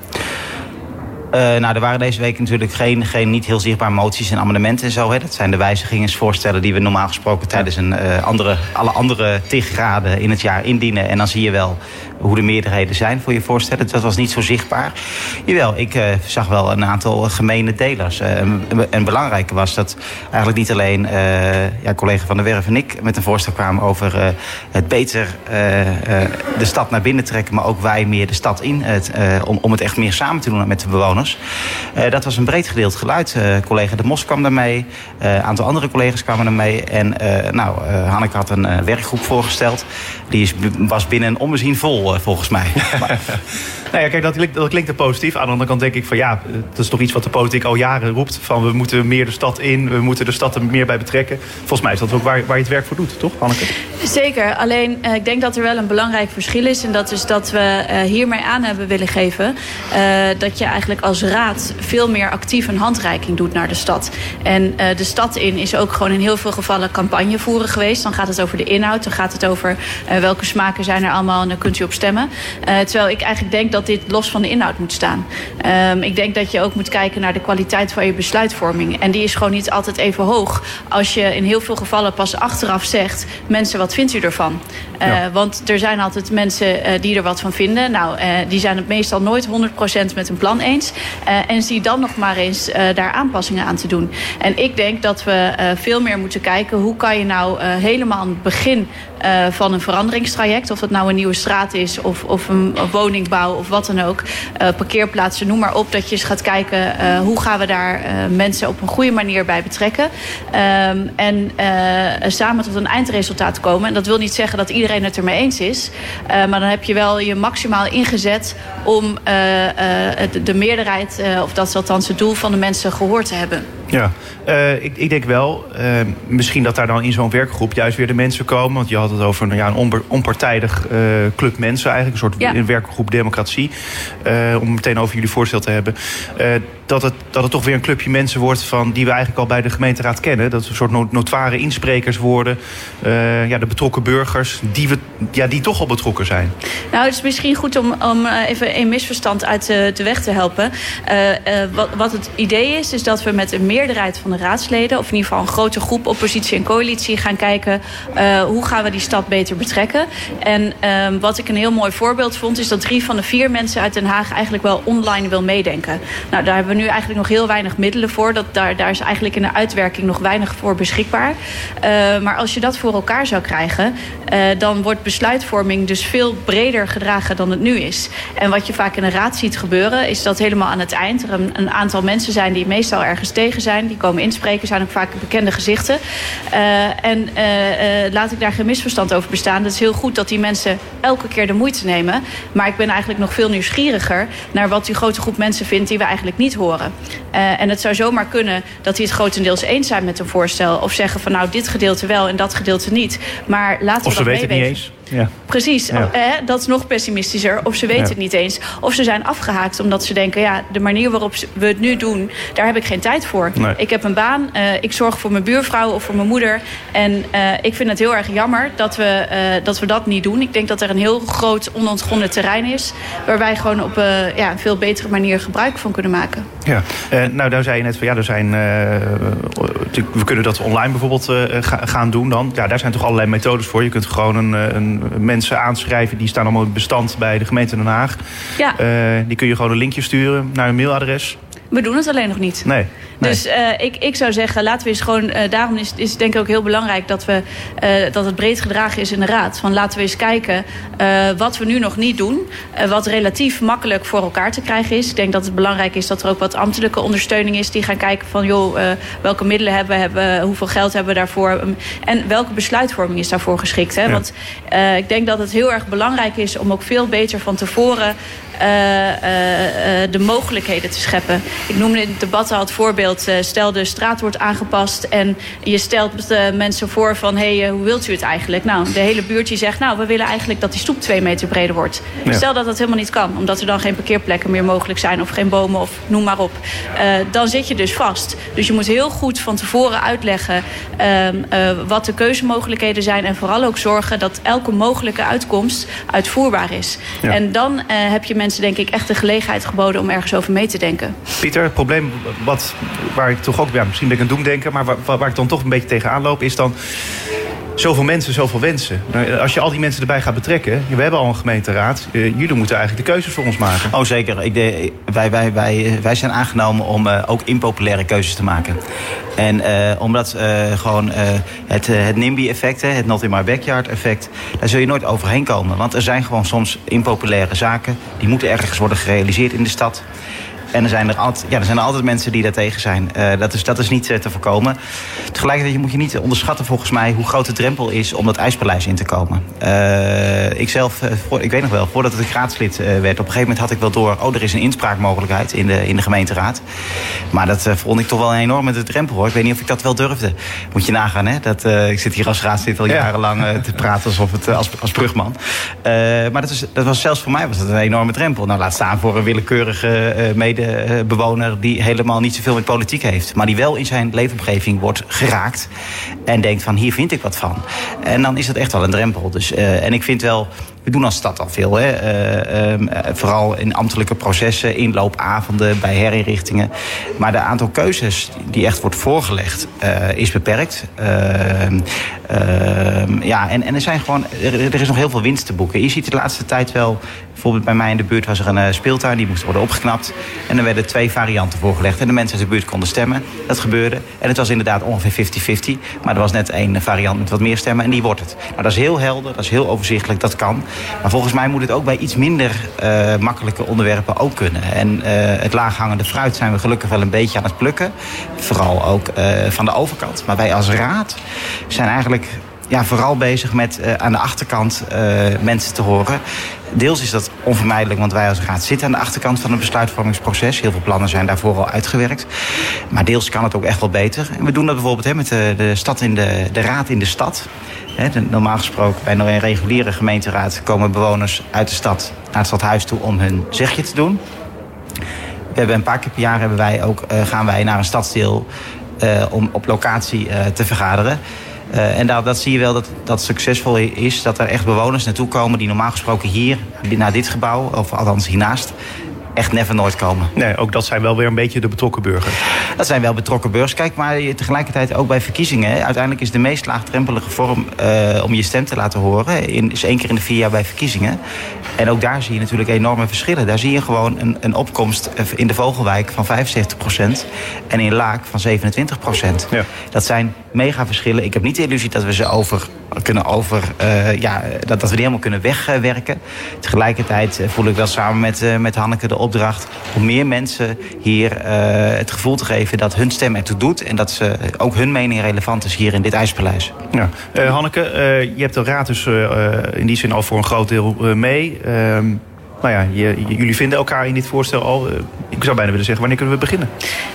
Speaker 6: Uh, nou, er waren deze week natuurlijk geen, geen niet heel zichtbare moties en amendementen en zo. Hè. Dat zijn de wijzigingsvoorstellen die we normaal gesproken tijdens een, uh, andere, alle andere graden in het jaar indienen. En dan zie je wel hoe de meerderheden zijn voor je voorstellen. Dat was niet zo zichtbaar. Jawel, ik uh, zag wel een aantal gemene delers. Uh, en belangrijk was dat eigenlijk niet alleen uh, ja, collega Van der Werf en ik met een voorstel kwamen over het beter de stad naar binnen trekken, maar ook wij meer de stad in. Het, om, om het echt meer samen te doen met de bewoners dat was een breed gedeeld geluid. collega De Mos kwam daarmee, een aantal andere collega's kwamen ermee. En nou, Hanneke had een werkgroep voorgesteld. Die is, was binnen een ommezien vol, volgens mij.
Speaker 2: Nou ja, kijk, dat klinkt, dat klinkt er positief. Aan de andere kant denk ik van ja, dat is toch iets wat de politiek al jaren roept. Van we moeten meer de stad in, we moeten de stad er meer bij betrekken. Volgens mij is dat ook waar, waar je het werk voor doet, toch Hanneke?
Speaker 5: Zeker, alleen uh, ik denk dat er wel een belangrijk verschil is. En dat is dat we hiermee aan hebben willen geven. Uh, dat je eigenlijk als raad veel meer actief een handreiking doet naar de stad. En de stad in is ook gewoon in heel veel gevallen campagne voeren geweest. Dan gaat het over de inhoud, dan gaat het over welke smaken zijn er allemaal en dan kunt u op stemmen. terwijl ik eigenlijk denk dat dit los van de inhoud moet staan. Um, ik denk dat je ook moet kijken naar de kwaliteit van je besluitvorming. En die is gewoon niet altijd even hoog. Als je in heel veel gevallen pas achteraf zegt... mensen, wat vindt u ervan? Uh, Want er zijn altijd mensen uh, die er wat van vinden. Nou, die zijn het meestal nooit 100% met een plan eens. en zie dan nog maar eens daar aanpassingen aan te doen. En ik denk dat we veel meer moeten kijken... hoe kan je nou helemaal aan het begin van een veranderingstraject... of dat nou een nieuwe straat is of, of een, woningbouw... Of wat dan ook. Uh, parkeerplaatsen, noem maar op. Dat je eens gaat kijken uh, hoe gaan we daar mensen op een goede manier bij betrekken. Um, en samen tot een eindresultaat komen. En dat wil niet zeggen dat iedereen het ermee eens is. maar dan heb je wel je maximaal ingezet om de, de, meerderheid, of dat is althans het doel van de mensen, gehoord te hebben.
Speaker 2: Ja, uh, ik, ik, denk wel, uh, misschien dat daar dan in zo'n werkgroep juist weer de mensen komen. Want je had het over nou ja, een onpartijdig uh, club mensen eigenlijk. Een soort ja. werkgroep democratie. om meteen over jullie voorstel te hebben. dat, het, dat het toch weer een clubje mensen wordt van, die we eigenlijk al bij de gemeenteraad kennen. Dat we een soort notoire insprekers worden. ja, de betrokken burgers, die, we, ja, die toch al betrokken zijn.
Speaker 5: Nou, het is misschien goed om, om even een misverstand uit de weg te helpen. wat, wat het idee is, is dat we met een meer meerderheid van de raadsleden... of in ieder geval een grote groep oppositie en coalitie gaan kijken... Uh, hoe gaan we die stad beter betrekken. En uh, wat ik een heel mooi voorbeeld vond... is dat drie van de vier mensen uit Den Haag eigenlijk wel online wil meedenken. Nou, daar hebben we nu eigenlijk nog heel weinig middelen voor. Dat, daar, daar is eigenlijk in de uitwerking nog weinig voor beschikbaar. Uh, maar als je dat voor elkaar zou krijgen... dan wordt besluitvorming dus veel breder gedragen dan het nu is. En wat je vaak in de raad ziet gebeuren... is dat helemaal aan het eind er een, een aantal mensen zijn... die meestal ergens tegen zijn zijn. Die komen inspreken, zijn ook vaak bekende gezichten. Uh, en uh, uh, laat ik daar geen misverstand over bestaan. Het is heel goed dat die mensen elke keer de moeite nemen. Maar ik ben eigenlijk nog veel nieuwsgieriger... naar wat die grote groep mensen vindt die we eigenlijk niet horen. en het zou zomaar kunnen dat die het grotendeels eens zijn met een voorstel... of zeggen van nou dit gedeelte wel en dat gedeelte niet. Maar laten we
Speaker 2: of
Speaker 5: ze
Speaker 2: weten het niet eens. Ja.
Speaker 5: Precies, ja. Eh, dat is nog pessimistischer. Of ze weten ja. het niet eens. Of ze zijn afgehaakt omdat ze denken... ja, de manier waarop we het nu doen, daar heb ik geen tijd voor. Nee. Ik heb een baan, uh, ik zorg voor mijn buurvrouw of voor mijn moeder. En uh, ik vind het heel erg jammer dat we, dat we dat niet doen. Ik denk dat er een heel groot onontgonnen terrein is... waar wij gewoon op ja, een veel betere manier gebruik van kunnen maken.
Speaker 2: Ja, nou daar zei je net van ja, er zijn... we kunnen dat online bijvoorbeeld gaan doen dan. Ja, daar zijn toch allerlei methodes voor. Je kunt gewoon een, een mensen aanschrijven. Die staan allemaal in bestand bij de gemeente Den Haag.
Speaker 5: Ja.
Speaker 2: Uh, die kun je gewoon een linkje sturen naar een mailadres.
Speaker 5: We doen het alleen nog niet.
Speaker 2: Nee. nee.
Speaker 5: Dus uh, ik, ik zou zeggen, laten we eens gewoon... Uh, daarom is, is denk ik ook heel belangrijk dat, we, uh, dat het breed gedragen is in de Raad. Van laten we eens kijken wat we nu nog niet doen. wat relatief makkelijk voor elkaar te krijgen is. Ik denk dat het belangrijk is dat er ook wat ambtelijke ondersteuning is. Die gaan kijken van, joh, welke middelen hebben we, hebben, hoeveel geld hebben we daarvoor. En welke besluitvorming is daarvoor geschikt. Hè? Ja. Want ik denk dat het heel erg belangrijk is om ook veel beter van tevoren... Uh, uh, uh, de mogelijkheden te scheppen. Ik noemde in het debat al het voorbeeld... stel de straat wordt aangepast en je stelt mensen voor van... hé, hey, hoe wilt u het eigenlijk? Nou, de hele buurt die zegt... nou, we willen eigenlijk dat die stoep twee meter breder wordt. Ja. Stel dat dat helemaal niet kan, omdat er dan geen parkeerplekken meer mogelijk zijn... of geen bomen of noem maar op. dan zit je dus vast. Dus je moet heel goed van tevoren uitleggen... wat de keuzemogelijkheden zijn... en vooral ook zorgen dat elke mogelijke uitkomst uitvoerbaar is. Ja. En dan heb je mensen mensen denk ik echt de gelegenheid geboden om ergens over mee te denken.
Speaker 2: Pieter, het probleem wat, waar ik toch ook, ja, misschien ben ik een doemdenker... maar waar, waar ik dan toch een beetje tegenaan loop is dan zoveel mensen, zoveel wensen. Nou, als je al die mensen erbij gaat betrekken... we hebben al een gemeenteraad, uh, jullie moeten eigenlijk de keuzes voor ons maken.
Speaker 6: Oh zeker. Ik wij, wij, wij, wij zijn aangenomen om ook impopulaire keuzes te maken. En omdat gewoon het, het NIMBY-effect, het Not in My Backyard-effect... daar zul je nooit overheen komen. Want er zijn gewoon soms impopulaire zaken... die moeten ergens worden gerealiseerd in de stad... En er zijn er, altijd, ja, er zijn er altijd mensen die daartegen zijn. dat, is, dat is niet te voorkomen. Tegelijkertijd moet je niet onderschatten volgens mij hoe groot de drempel is om dat ijspaleis in te komen. ik zelf, ik weet nog wel, voordat ik raadslid werd, op een gegeven moment had ik wel door, oh er is een inspraakmogelijkheid in de, in de gemeenteraad. Maar dat vond ik toch wel een enorme drempel hoor. Ik weet niet of ik dat wel durfde. Moet je nagaan hè, dat, ik zit hier als raadslid al jarenlang te praten alsof het als, als brugman. maar dat, is, dat was zelfs voor mij was dat een enorme drempel. Nou, laat staan voor een willekeurige uh, medebewoner die helemaal niet zoveel met politiek heeft. Maar die wel in zijn leefomgeving wordt geraakt. En denkt van hier vind ik wat van. En dan is dat echt wel een drempel. Dus, uh, en ik vind wel we doen als stad al veel. Hè? Uh, uh, vooral in ambtelijke processen, inloopavonden, bij herinrichtingen. Maar de aantal keuzes die echt wordt voorgelegd uh, is beperkt. Ehm, ehm, ja, en, en er, zijn gewoon, er, er, is nog heel veel winst te boeken. Je ziet de laatste tijd wel Bijvoorbeeld bij mij in de buurt was er een speeltuin, die moest worden opgeknapt. En er werden twee varianten voorgelegd. En de mensen uit de buurt konden stemmen. Dat gebeurde. En het was inderdaad ongeveer 50-50. Maar er was net één variant met wat meer stemmen en die wordt het. Nou, dat is heel helder, dat is heel overzichtelijk, dat kan. Maar volgens mij moet het ook bij iets minder uh, makkelijke onderwerpen ook kunnen. En uh, het laaghangende fruit zijn we gelukkig wel een beetje aan het plukken. Vooral ook van de overkant. Maar wij als raad zijn eigenlijk ja, vooral bezig met uh, aan de achterkant uh, mensen te horen. Deels is dat onvermijdelijk, want wij als raad zitten aan de achterkant van het besluitvormingsproces. Heel veel plannen zijn daarvoor al uitgewerkt. Maar deels kan het ook echt wel beter. En we doen dat bijvoorbeeld hè, met de, de, stad in de, de raad in de stad. Normaal gesproken bij een reguliere gemeenteraad komen bewoners uit de stad naar het stadhuis toe om hun zegje te doen. We hebben een paar keer per jaar hebben wij ook, uh, gaan wij naar een stadsdeel om op locatie te vergaderen. Uh, en dat, dat zie je wel dat dat succesvol is. Dat er echt bewoners naartoe komen die normaal gesproken hier, naar dit gebouw, of althans hiernaast, echt never nooit komen.
Speaker 2: Nee, ook dat zijn wel weer een beetje de betrokken burgers.
Speaker 6: Dat zijn wel betrokken burgers. Kijk, maar tegelijkertijd ook bij verkiezingen. Uiteindelijk is de meest laagdrempelige vorm uh, om je stem te laten horen... In, is één keer in de vier jaar bij verkiezingen. En ook daar zie je natuurlijk enorme verschillen. Daar zie je gewoon een, een opkomst in de Vogelwijk van 75% en in Laak van 27 Ja. Dat zijn mega verschillen. Ik heb niet de illusie dat we ze over kunnen over, uh, ja, dat, dat we die helemaal kunnen wegwerken. Tegelijkertijd voel ik wel samen met, uh, met Hanneke de opdracht om meer mensen hier uh, het gevoel te geven dat hun stem ertoe doet en dat ze ook hun mening relevant is hier in dit IJspaleis.
Speaker 2: Ja. Hanneke, je hebt de raad dus in die zin al voor een groot deel mee. Ehm, nou ja, jullie vinden elkaar in dit voorstel al. Eh, ik zou bijna willen zeggen, wanneer kunnen we beginnen?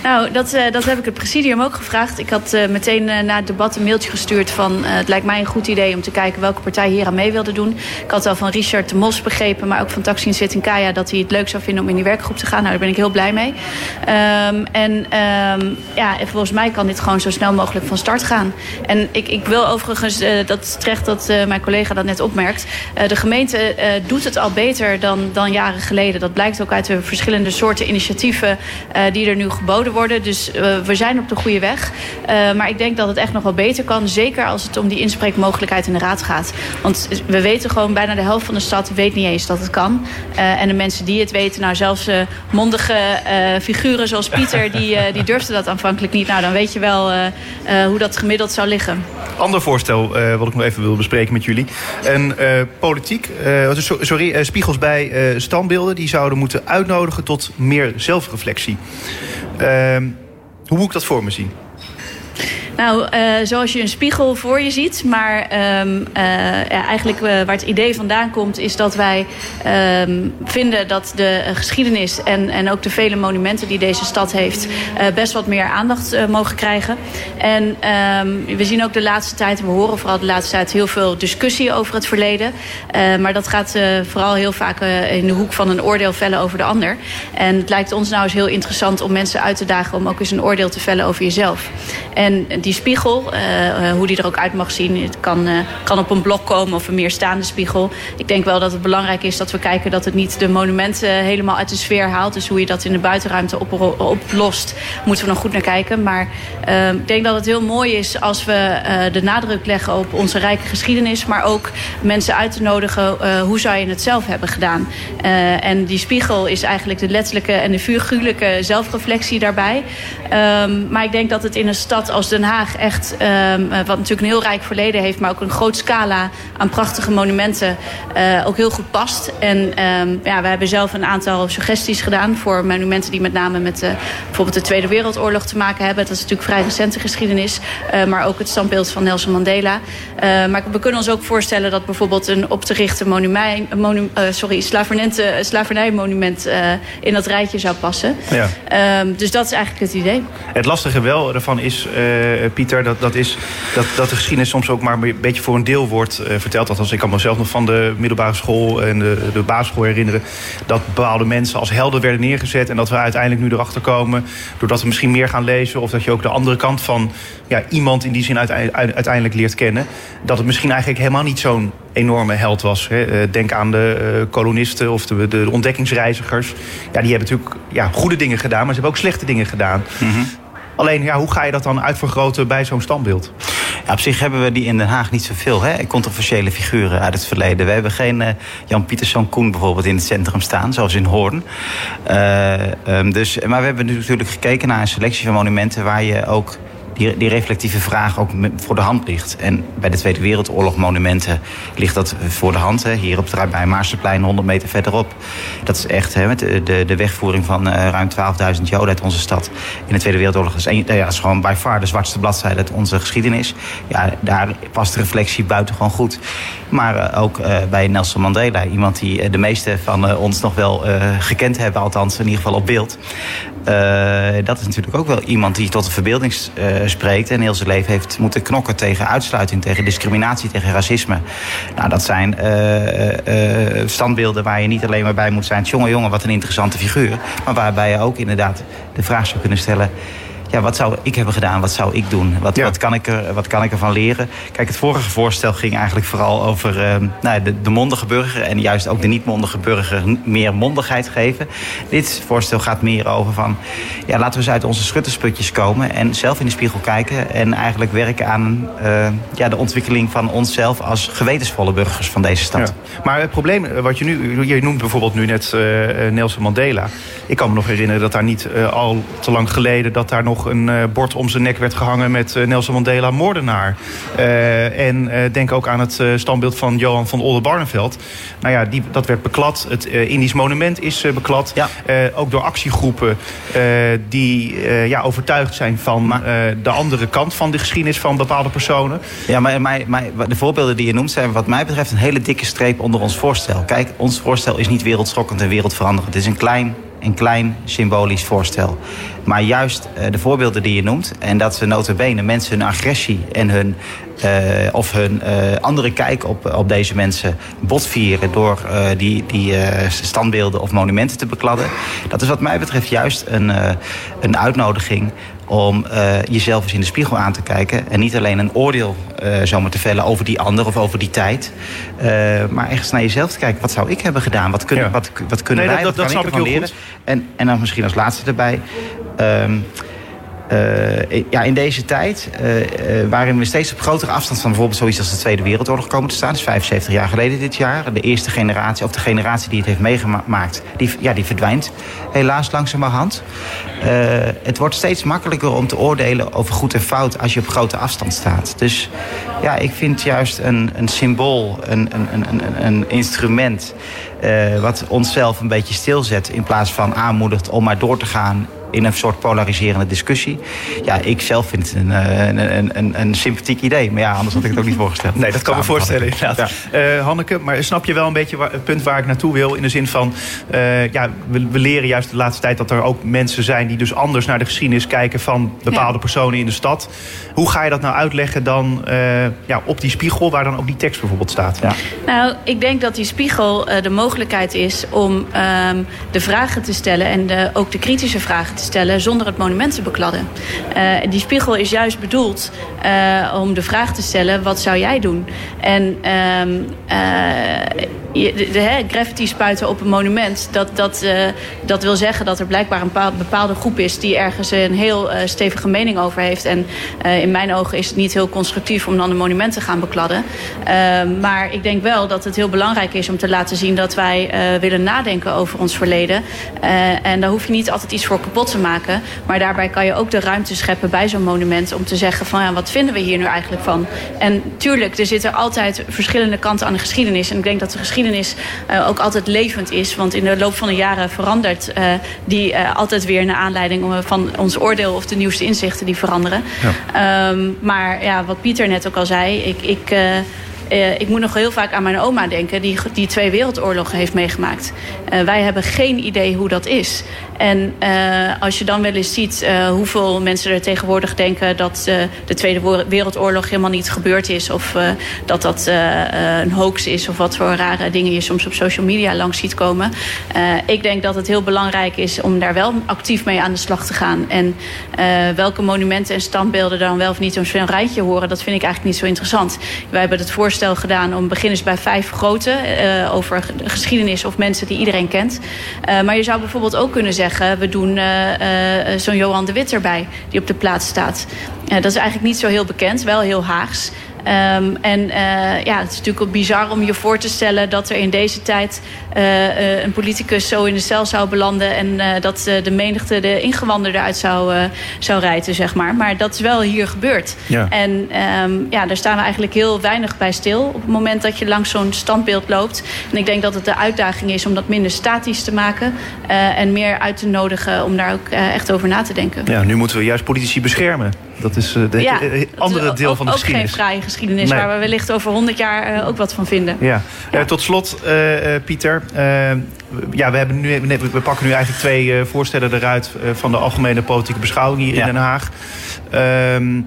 Speaker 5: Nou, dat, uh, dat heb ik het presidium ook gevraagd. Ik had uh, meteen na het debat een mailtje gestuurd van... het lijkt mij een goed idee om te kijken welke partij hier aan mee wilde doen. Ik had al van Richard de Mos begrepen, maar ook van Taksin Kaya dat hij het leuk zou vinden om in die werkgroep te gaan. Nou, daar ben ik heel blij mee. Um, en um, ja, volgens mij kan dit gewoon zo snel mogelijk van start gaan. En ik, ik wil overigens, dat terecht dat mijn collega dat net opmerkt... de gemeente doet het al beter dan dan jaren geleden. Dat blijkt ook uit de verschillende soorten initiatieven uh, die er nu geboden worden. Dus uh, we zijn op de goede weg. Uh, maar ik denk dat het echt nog wel beter kan. Zeker als het om die inspreekmogelijkheid in de raad gaat. Want we weten gewoon, bijna de helft van de stad weet niet eens dat het kan. en de mensen die het weten, nou zelfs mondige figuren zoals Pieter... die, die durfden dat aanvankelijk niet. Nou, dan weet je wel hoe dat gemiddeld zou liggen.
Speaker 2: Ander voorstel wat ik nog even wil bespreken met jullie. En politiek, sorry, spiegels bij standbeelden die zouden moeten uitnodigen tot meer zelfreflectie. Uh, hoe moet ik dat voor me zien?
Speaker 5: Nou, uh, zoals je een spiegel voor je ziet. Maar uh, ja, eigenlijk uh, waar het idee vandaan komt... is dat wij um, vinden dat de geschiedenis... En, en ook de vele monumenten die deze stad heeft... best wat meer aandacht mogen krijgen. En um, we zien ook de laatste tijd... we horen vooral de laatste tijd heel veel discussie over het verleden. maar dat gaat vooral heel vaak in de hoek van een oordeel vellen over de ander. En het lijkt ons nou eens heel interessant om mensen uit te dagen... om ook eens een oordeel te vellen over jezelf. En die spiegel, uh, hoe die er ook uit mag zien. Het kan, uh, kan op een blok komen of een meer staande spiegel. Ik denk wel dat het belangrijk is dat we kijken dat het niet de monumenten helemaal uit de sfeer haalt. Dus hoe je dat in de buitenruimte op, oplost, moeten we nog goed naar kijken. Maar uh, ik denk dat het heel mooi is als we de nadruk leggen op onze rijke geschiedenis. Maar ook mensen uit te nodigen hoe zou je het zelf hebben gedaan. en die spiegel is eigenlijk de letterlijke en de figuurlijke zelfreflectie daarbij. Um, maar ik denk dat het in een stad als Den Haag Haag echt, ehm, wat natuurlijk een heel rijk verleden heeft, maar ook een groot scala aan prachtige monumenten, ook heel goed past. En ehm, ja, we hebben zelf een aantal suggesties gedaan voor monumenten die met name met bijvoorbeeld de Tweede Wereldoorlog te maken hebben. Dat is natuurlijk vrij recente geschiedenis, maar ook het standbeeld van Nelson Mandela. maar we kunnen ons ook voorstellen dat bijvoorbeeld een op te richten monument, monu, sorry, slavernijmonument in dat rijtje zou passen. Ja. Ehm, dus dat is eigenlijk het idee.
Speaker 2: Het lastige wel ervan is, uh, Pieter, dat, dat, is dat, dat de geschiedenis soms ook maar een beetje voor een deel wordt uh, verteld. Althans, ik kan mezelf nog van de middelbare school en de, de basisschool herinneren. Dat bepaalde mensen als helden werden neergezet. En dat we uiteindelijk nu erachter komen, doordat we misschien meer gaan lezen. Of dat je ook de andere kant van ja, iemand in die zin uiteindelijk leert kennen. Dat het misschien eigenlijk helemaal niet zo'n enorme held was. Hè. Denk aan de kolonisten of de, de ontdekkingsreizigers. Ja, die hebben natuurlijk ja, goede dingen gedaan, maar ze hebben ook slechte dingen gedaan. Mhm. Alleen, ja, hoe ga je dat dan uitvergroten bij zo'n standbeeld?
Speaker 6: Ja, op zich hebben we die in Den Haag niet zoveel. Hè? Controversiële figuren uit het verleden. We hebben geen uh, Jan Pieterszoon Koen bijvoorbeeld in het centrum staan, zoals in Hoorn. Uh, um, dus, maar we hebben natuurlijk gekeken naar een selectie van monumenten waar je ook die, die reflectieve vraag ook voor de hand ligt. En bij de Tweede Wereldoorlog monumenten ligt dat voor de hand. Hè. Hier op het bij Maarsenplein, 100 meter verderop. Dat is echt hè, met de, de, wegvoering van uh, ruim 12.000 Joden uit onze stad in de Tweede Wereldoorlog. Is, een, ja, dat is gewoon by far de zwartste bladzijde uit onze geschiedenis. Ja, daar past de reflectie buitengewoon goed. Maar uh, ook uh, bij Nelson Mandela, iemand die de meeste van ons nog wel gekend hebben, althans in ieder geval op beeld. Dat is natuurlijk ook wel iemand die tot de verbeelding spreekt en heel zijn leven heeft moeten knokken tegen uitsluiting, tegen discriminatie, tegen racisme. Nou, dat zijn uh, standbeelden waar je niet alleen maar bij moet zijn. Jongen, jongen, wat een interessante figuur. Maar waarbij je ook inderdaad de vraag zou kunnen stellen ja, wat zou ik hebben gedaan? Wat zou ik doen? Wat, wat, kan, ik er, wat kan ik ervan leren? Kijk, het vorige voorstel ging eigenlijk vooral over uh, nou, de, de mondige burger... en juist ook de niet-mondige burger meer mondigheid geven. Dit voorstel gaat meer over van... ja, laten we eens uit onze schuttersputjes komen... en zelf in de spiegel kijken... en eigenlijk werken aan uh, ja, de ontwikkeling van onszelf... als gewetensvolle burgers van deze stad.
Speaker 2: Ja. Maar het probleem eh, wat je nu... je noemt bijvoorbeeld nu net uh, Nelson Mandela. Ik kan me nog herinneren dat daar niet al te lang geleden... dat daar nog een uh, bord om zijn nek werd gehangen met uh, Nelson Mandela moordenaar. Uh, en denk ook aan het standbeeld van Johan van Oldenbarneveld. Nou ja, die, dat werd beklad. Het Indisch monument is beklad. Ja. ook door actiegroepen die ja, overtuigd zijn van maar, de andere kant van de geschiedenis van bepaalde personen.
Speaker 6: Ja, maar, maar, maar de voorbeelden die je noemt zijn wat mij betreft een hele dikke streep onder ons voorstel. Kijk, ons voorstel is niet wereldschokkend en wereldveranderend. Het is een klein een klein symbolisch voorstel. Maar juist uh, de voorbeelden die je noemt... en dat ze notabene mensen hun agressie en hun... Uh, of hun uh, andere kijk op, op deze mensen botvieren... door die, die standbeelden of monumenten te bekladden. Dat is wat mij betreft juist een, een uitnodiging om uh, jezelf eens in de spiegel aan te kijken. En niet alleen een oordeel uh, zomaar te vellen over die ander of over die tijd. Uh, maar echt naar jezelf te kijken. Wat zou ik hebben gedaan? Wat, kun, ja. wat, wat kunnen nee, wij? Dat, wat dat, kan ik ervan leren? En, en dan misschien als laatste erbij. Um, uh, ja, in deze tijd, uh, uh, waarin we steeds op grotere afstand van bijvoorbeeld zoiets als de Tweede Wereldoorlog komen te staan, dat is 75 jaar geleden dit jaar. De eerste generatie, of de generatie die het heeft meegemaakt, die, ja, die verdwijnt helaas langzamerhand. het wordt steeds makkelijker om te oordelen over goed en fout als je op grote afstand staat. Dus ja, ik vind juist een, een symbool, een, een, een, een instrument, wat onszelf een beetje stilzet in plaats van aanmoedigt om maar door te gaan in een soort polariserende discussie. Ja, ik zelf vind het een, eh, een, een, een sympathiek idee. Maar ja, anders had ik het ook niet voorgesteld.
Speaker 2: Nee, dat kan me voorstellen inderdaad. Ja. Uh, Hanneke, maar snap je wel een beetje waar, het punt waar ik naartoe wil? In de zin van, uh, ja, we, we, leren juist de laatste tijd dat er ook mensen zijn... die dus anders naar de geschiedenis kijken van bepaalde ja. personen in de stad. Hoe ga je dat nou uitleggen dan uh, ja, op die spiegel... waar dan ook die tekst bijvoorbeeld staat? Ja.
Speaker 5: Nou, ik denk dat die spiegel de mogelijkheid is om um, de vragen te stellen... en de, ook de kritische vragen te stellen zonder het monument te bekladden. Uh, die spiegel is juist bedoeld uh, om de vraag te stellen: wat zou jij doen? En uh, de, de, graffiti spuiten op een monument... Dat, dat, dat wil zeggen dat er blijkbaar een bepaalde groep is... die ergens een heel stevige mening over heeft. En in mijn ogen is het niet heel constructief om dan een monument te gaan bekladden. Ehm, maar ik denk wel dat het heel belangrijk is om te laten zien... dat wij willen nadenken over ons verleden. en daar hoef je niet altijd iets voor kapot te maken. Maar daarbij kan je ook de ruimte scheppen bij zo'n monument... om te zeggen van ja, wat vinden we hier nu eigenlijk van? En tuurlijk, er zitten altijd verschillende kanten aan de geschiedenis. En ik denk dat de geschiedenis uh, ook altijd levend is. Want in de loop van de jaren verandert uh, die uh, altijd weer... naar aanleiding van ons oordeel of de nieuwste inzichten die veranderen. Ja. Um, maar ja, wat Pieter net ook al zei... ik, ik uh, ik moet nog heel vaak aan mijn oma denken... die, die twee wereldoorlogen heeft meegemaakt. Uh, wij hebben geen idee hoe dat is. En uh, als je dan wel eens ziet hoeveel mensen er tegenwoordig denken... dat de Tweede Wereldoorlog helemaal niet gebeurd is... of dat dat een hoax is... of wat voor rare dingen je soms op social media langs ziet komen. ik denk dat het heel belangrijk is om daar wel actief mee aan de slag te gaan. En welke monumenten en standbeelden dan wel of niet op zo'n rijtje horen... dat vind ik eigenlijk niet zo interessant. Wij hebben het voorstel gedaan om beginners bij vijf grote uh, over geschiedenis of mensen die iedereen kent. Uh, maar je zou bijvoorbeeld ook kunnen zeggen, we doen uh, zo'n Johan de Wit erbij die op de plaats staat. dat is eigenlijk niet zo heel bekend, wel heel Haags. Um, en uh, ja, het is natuurlijk ook bizar om je voor te stellen dat er in deze tijd uh, een politicus zo in de cel zou belanden en uh, dat de menigte de ingewanden eruit zou, zou rijden, zeg maar. Maar dat is wel hier gebeurd. Ja. En um, ja, daar staan we eigenlijk heel weinig bij stil op het moment dat je langs zo'n standbeeld loopt. En ik denk dat het de uitdaging is om dat minder statisch te maken en meer uit te nodigen om daar ook echt over na te denken.
Speaker 2: Ja, nu moeten we juist politici beschermen. Dat is ja, andere deel van de geschiedenis.
Speaker 5: Ook geen vrije geschiedenis, nee. waar we wellicht over 100 jaar uh, ook wat van vinden.
Speaker 2: Ja. ja. Uh, tot slot, Pieter. ja, we, hebben nu, we pakken nu eigenlijk twee voorstellen eruit... van de algemene politieke beschouwing hier ja. in Den Haag. Ehm,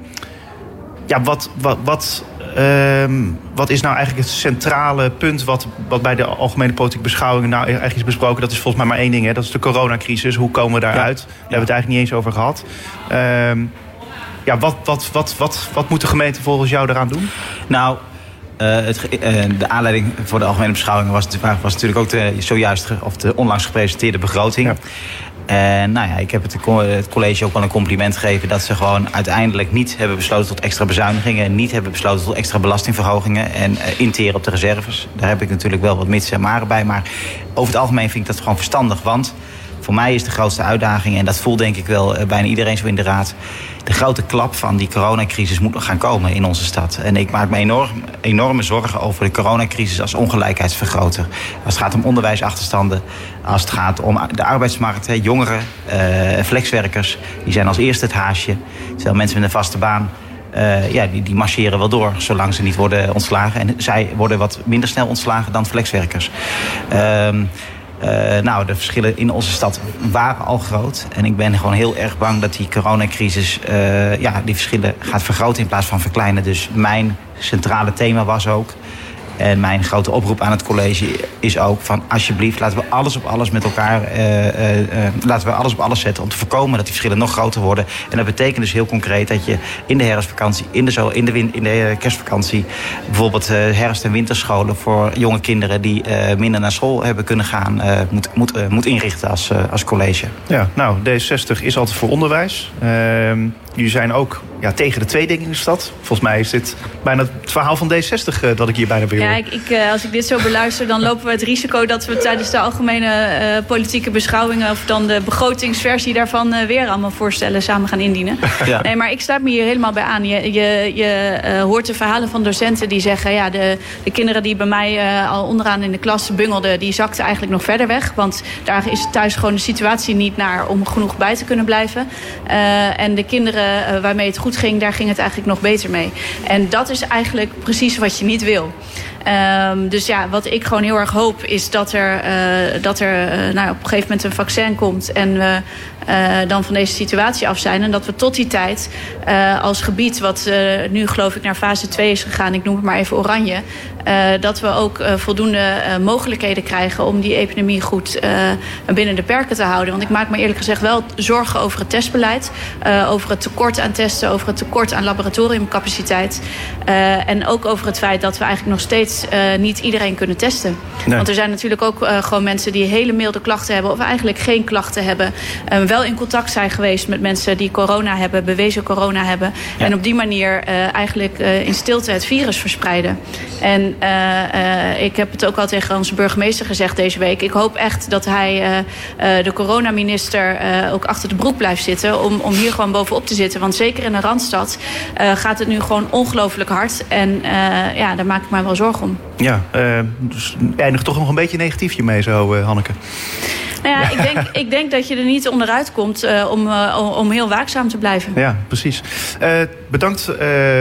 Speaker 2: ja, wat... wat, wat Um, wat is nou eigenlijk het centrale punt wat, wat bij de algemene politieke beschouwing nou eigenlijk is besproken? Dat is volgens mij maar één ding, hè? dat is de coronacrisis. Hoe komen we daaruit? Ja. Daar hebben we het eigenlijk niet eens over gehad. Um, ja, wat, wat, wat, wat, wat moet de gemeente volgens jou eraan doen?
Speaker 6: Nou, uh, het, uh, de aanleiding voor de algemene beschouwing was, was natuurlijk ook de zojuist of de onlangs gepresenteerde begroting. Ja. En nou ja, ik heb het, het, college ook wel een compliment gegeven dat ze gewoon uiteindelijk niet hebben besloten tot extra bezuinigingen. Niet hebben besloten tot extra belastingverhogingen en uh, interen op de reserves. Daar heb ik natuurlijk wel wat mits en maren bij. Maar over het algemeen vind ik dat gewoon verstandig. Want voor mij is de grootste uitdaging, en dat voelt denk ik wel bijna iedereen zo in de raad de grote klap van die coronacrisis moet nog gaan komen in onze stad. En ik maak me enorm, enorme zorgen over de coronacrisis als ongelijkheidsvergroter. Als het gaat om onderwijsachterstanden, als het gaat om de arbeidsmarkt, jongeren, uh, flexwerkers, die zijn als eerste het haasje. Terwijl mensen met een vaste baan uh, ja, die, die marcheren wel door zolang ze niet worden ontslagen. En zij worden wat minder snel ontslagen dan flexwerkers. Uh, uh, nou, de verschillen in onze stad waren al groot. En ik ben gewoon heel erg bang dat die coronacrisis uh, ja, die verschillen gaat vergroten in plaats van verkleinen. Dus mijn centrale thema was ook en mijn grote oproep aan het college is ook van alsjeblieft laten we alles op alles met elkaar uh, uh, uh, laten we alles op alles zetten om te voorkomen dat die verschillen nog groter worden. En dat betekent dus heel concreet dat je in de herfstvakantie, in de, zo, in de, in de kerstvakantie, bijvoorbeeld herfst- en winterscholen voor jonge kinderen die minder naar school hebben kunnen gaan, moet, moet, moet inrichten als, als college.
Speaker 2: Ja, nou, D60 is altijd voor onderwijs. Jullie zijn ook ja, tegen de tweedeling in de stad. Volgens mij is dit bijna het verhaal van D60 uh, dat ik hier bijna bij
Speaker 5: Ja, ik, ik, uh, als ik dit zo beluister, dan lopen we het risico dat we tijdens de algemene uh, politieke beschouwingen of dan de begrotingsversie daarvan weer allemaal voorstellen samen gaan indienen. Ja. Nee, maar ik sluit me hier helemaal bij aan. Je, je, je hoort de verhalen van docenten die zeggen, ja, de, de kinderen die bij mij al onderaan in de klas bungelden, die zakten eigenlijk nog verder weg. Want daar is thuis gewoon de situatie niet naar om genoeg bij te kunnen blijven. en de kinderen waarmee het goed ging, daar ging het eigenlijk nog beter mee. En dat is eigenlijk precies wat je niet wil. Um, dus ja, wat ik gewoon heel erg hoop is dat er, uh, dat er uh, nou, op een gegeven moment een vaccin komt en we uh, dan van deze situatie af zijn. En dat we tot die tijd als gebied, wat nu geloof ik naar fase 2 is gegaan, ik noem het maar even oranje, dat we ook voldoende mogelijkheden krijgen om die epidemie goed binnen de perken te houden. Want ik maak me eerlijk gezegd wel zorgen over het testbeleid, over het tekort aan testen, over het tekort aan laboratoriumcapaciteit en ook over het feit dat we eigenlijk nog steeds niet, niet iedereen kunnen testen. Want er zijn natuurlijk ook gewoon mensen die hele milde klachten hebben... of eigenlijk geen klachten hebben. wel in contact zijn geweest met mensen die corona hebben, bewezen corona hebben. En op die manier eigenlijk in stilte het virus verspreiden. En ik heb het ook al tegen onze burgemeester gezegd deze week. Ik hoop echt dat hij de coronaminister ook achter de broek blijft zitten... om, om hier gewoon bovenop te zitten. Want zeker in de Randstad gaat het nu gewoon ongelooflijk hard. En ja, daar maak ik me wel zorgen om.
Speaker 2: Ja, uh, dus eindigt toch nog een beetje negatief mee zo, uh, Hanneke.
Speaker 5: Nou ja, ik denk, ik denk dat je er niet onderuit komt uh, om, om heel waakzaam te blijven.
Speaker 2: Ja, precies. bedankt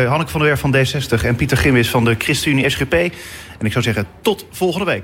Speaker 2: Hanneke van der Werf van D60 en Pieter Gimwis van de ChristenUnie SGP. En ik zou zeggen, tot volgende week.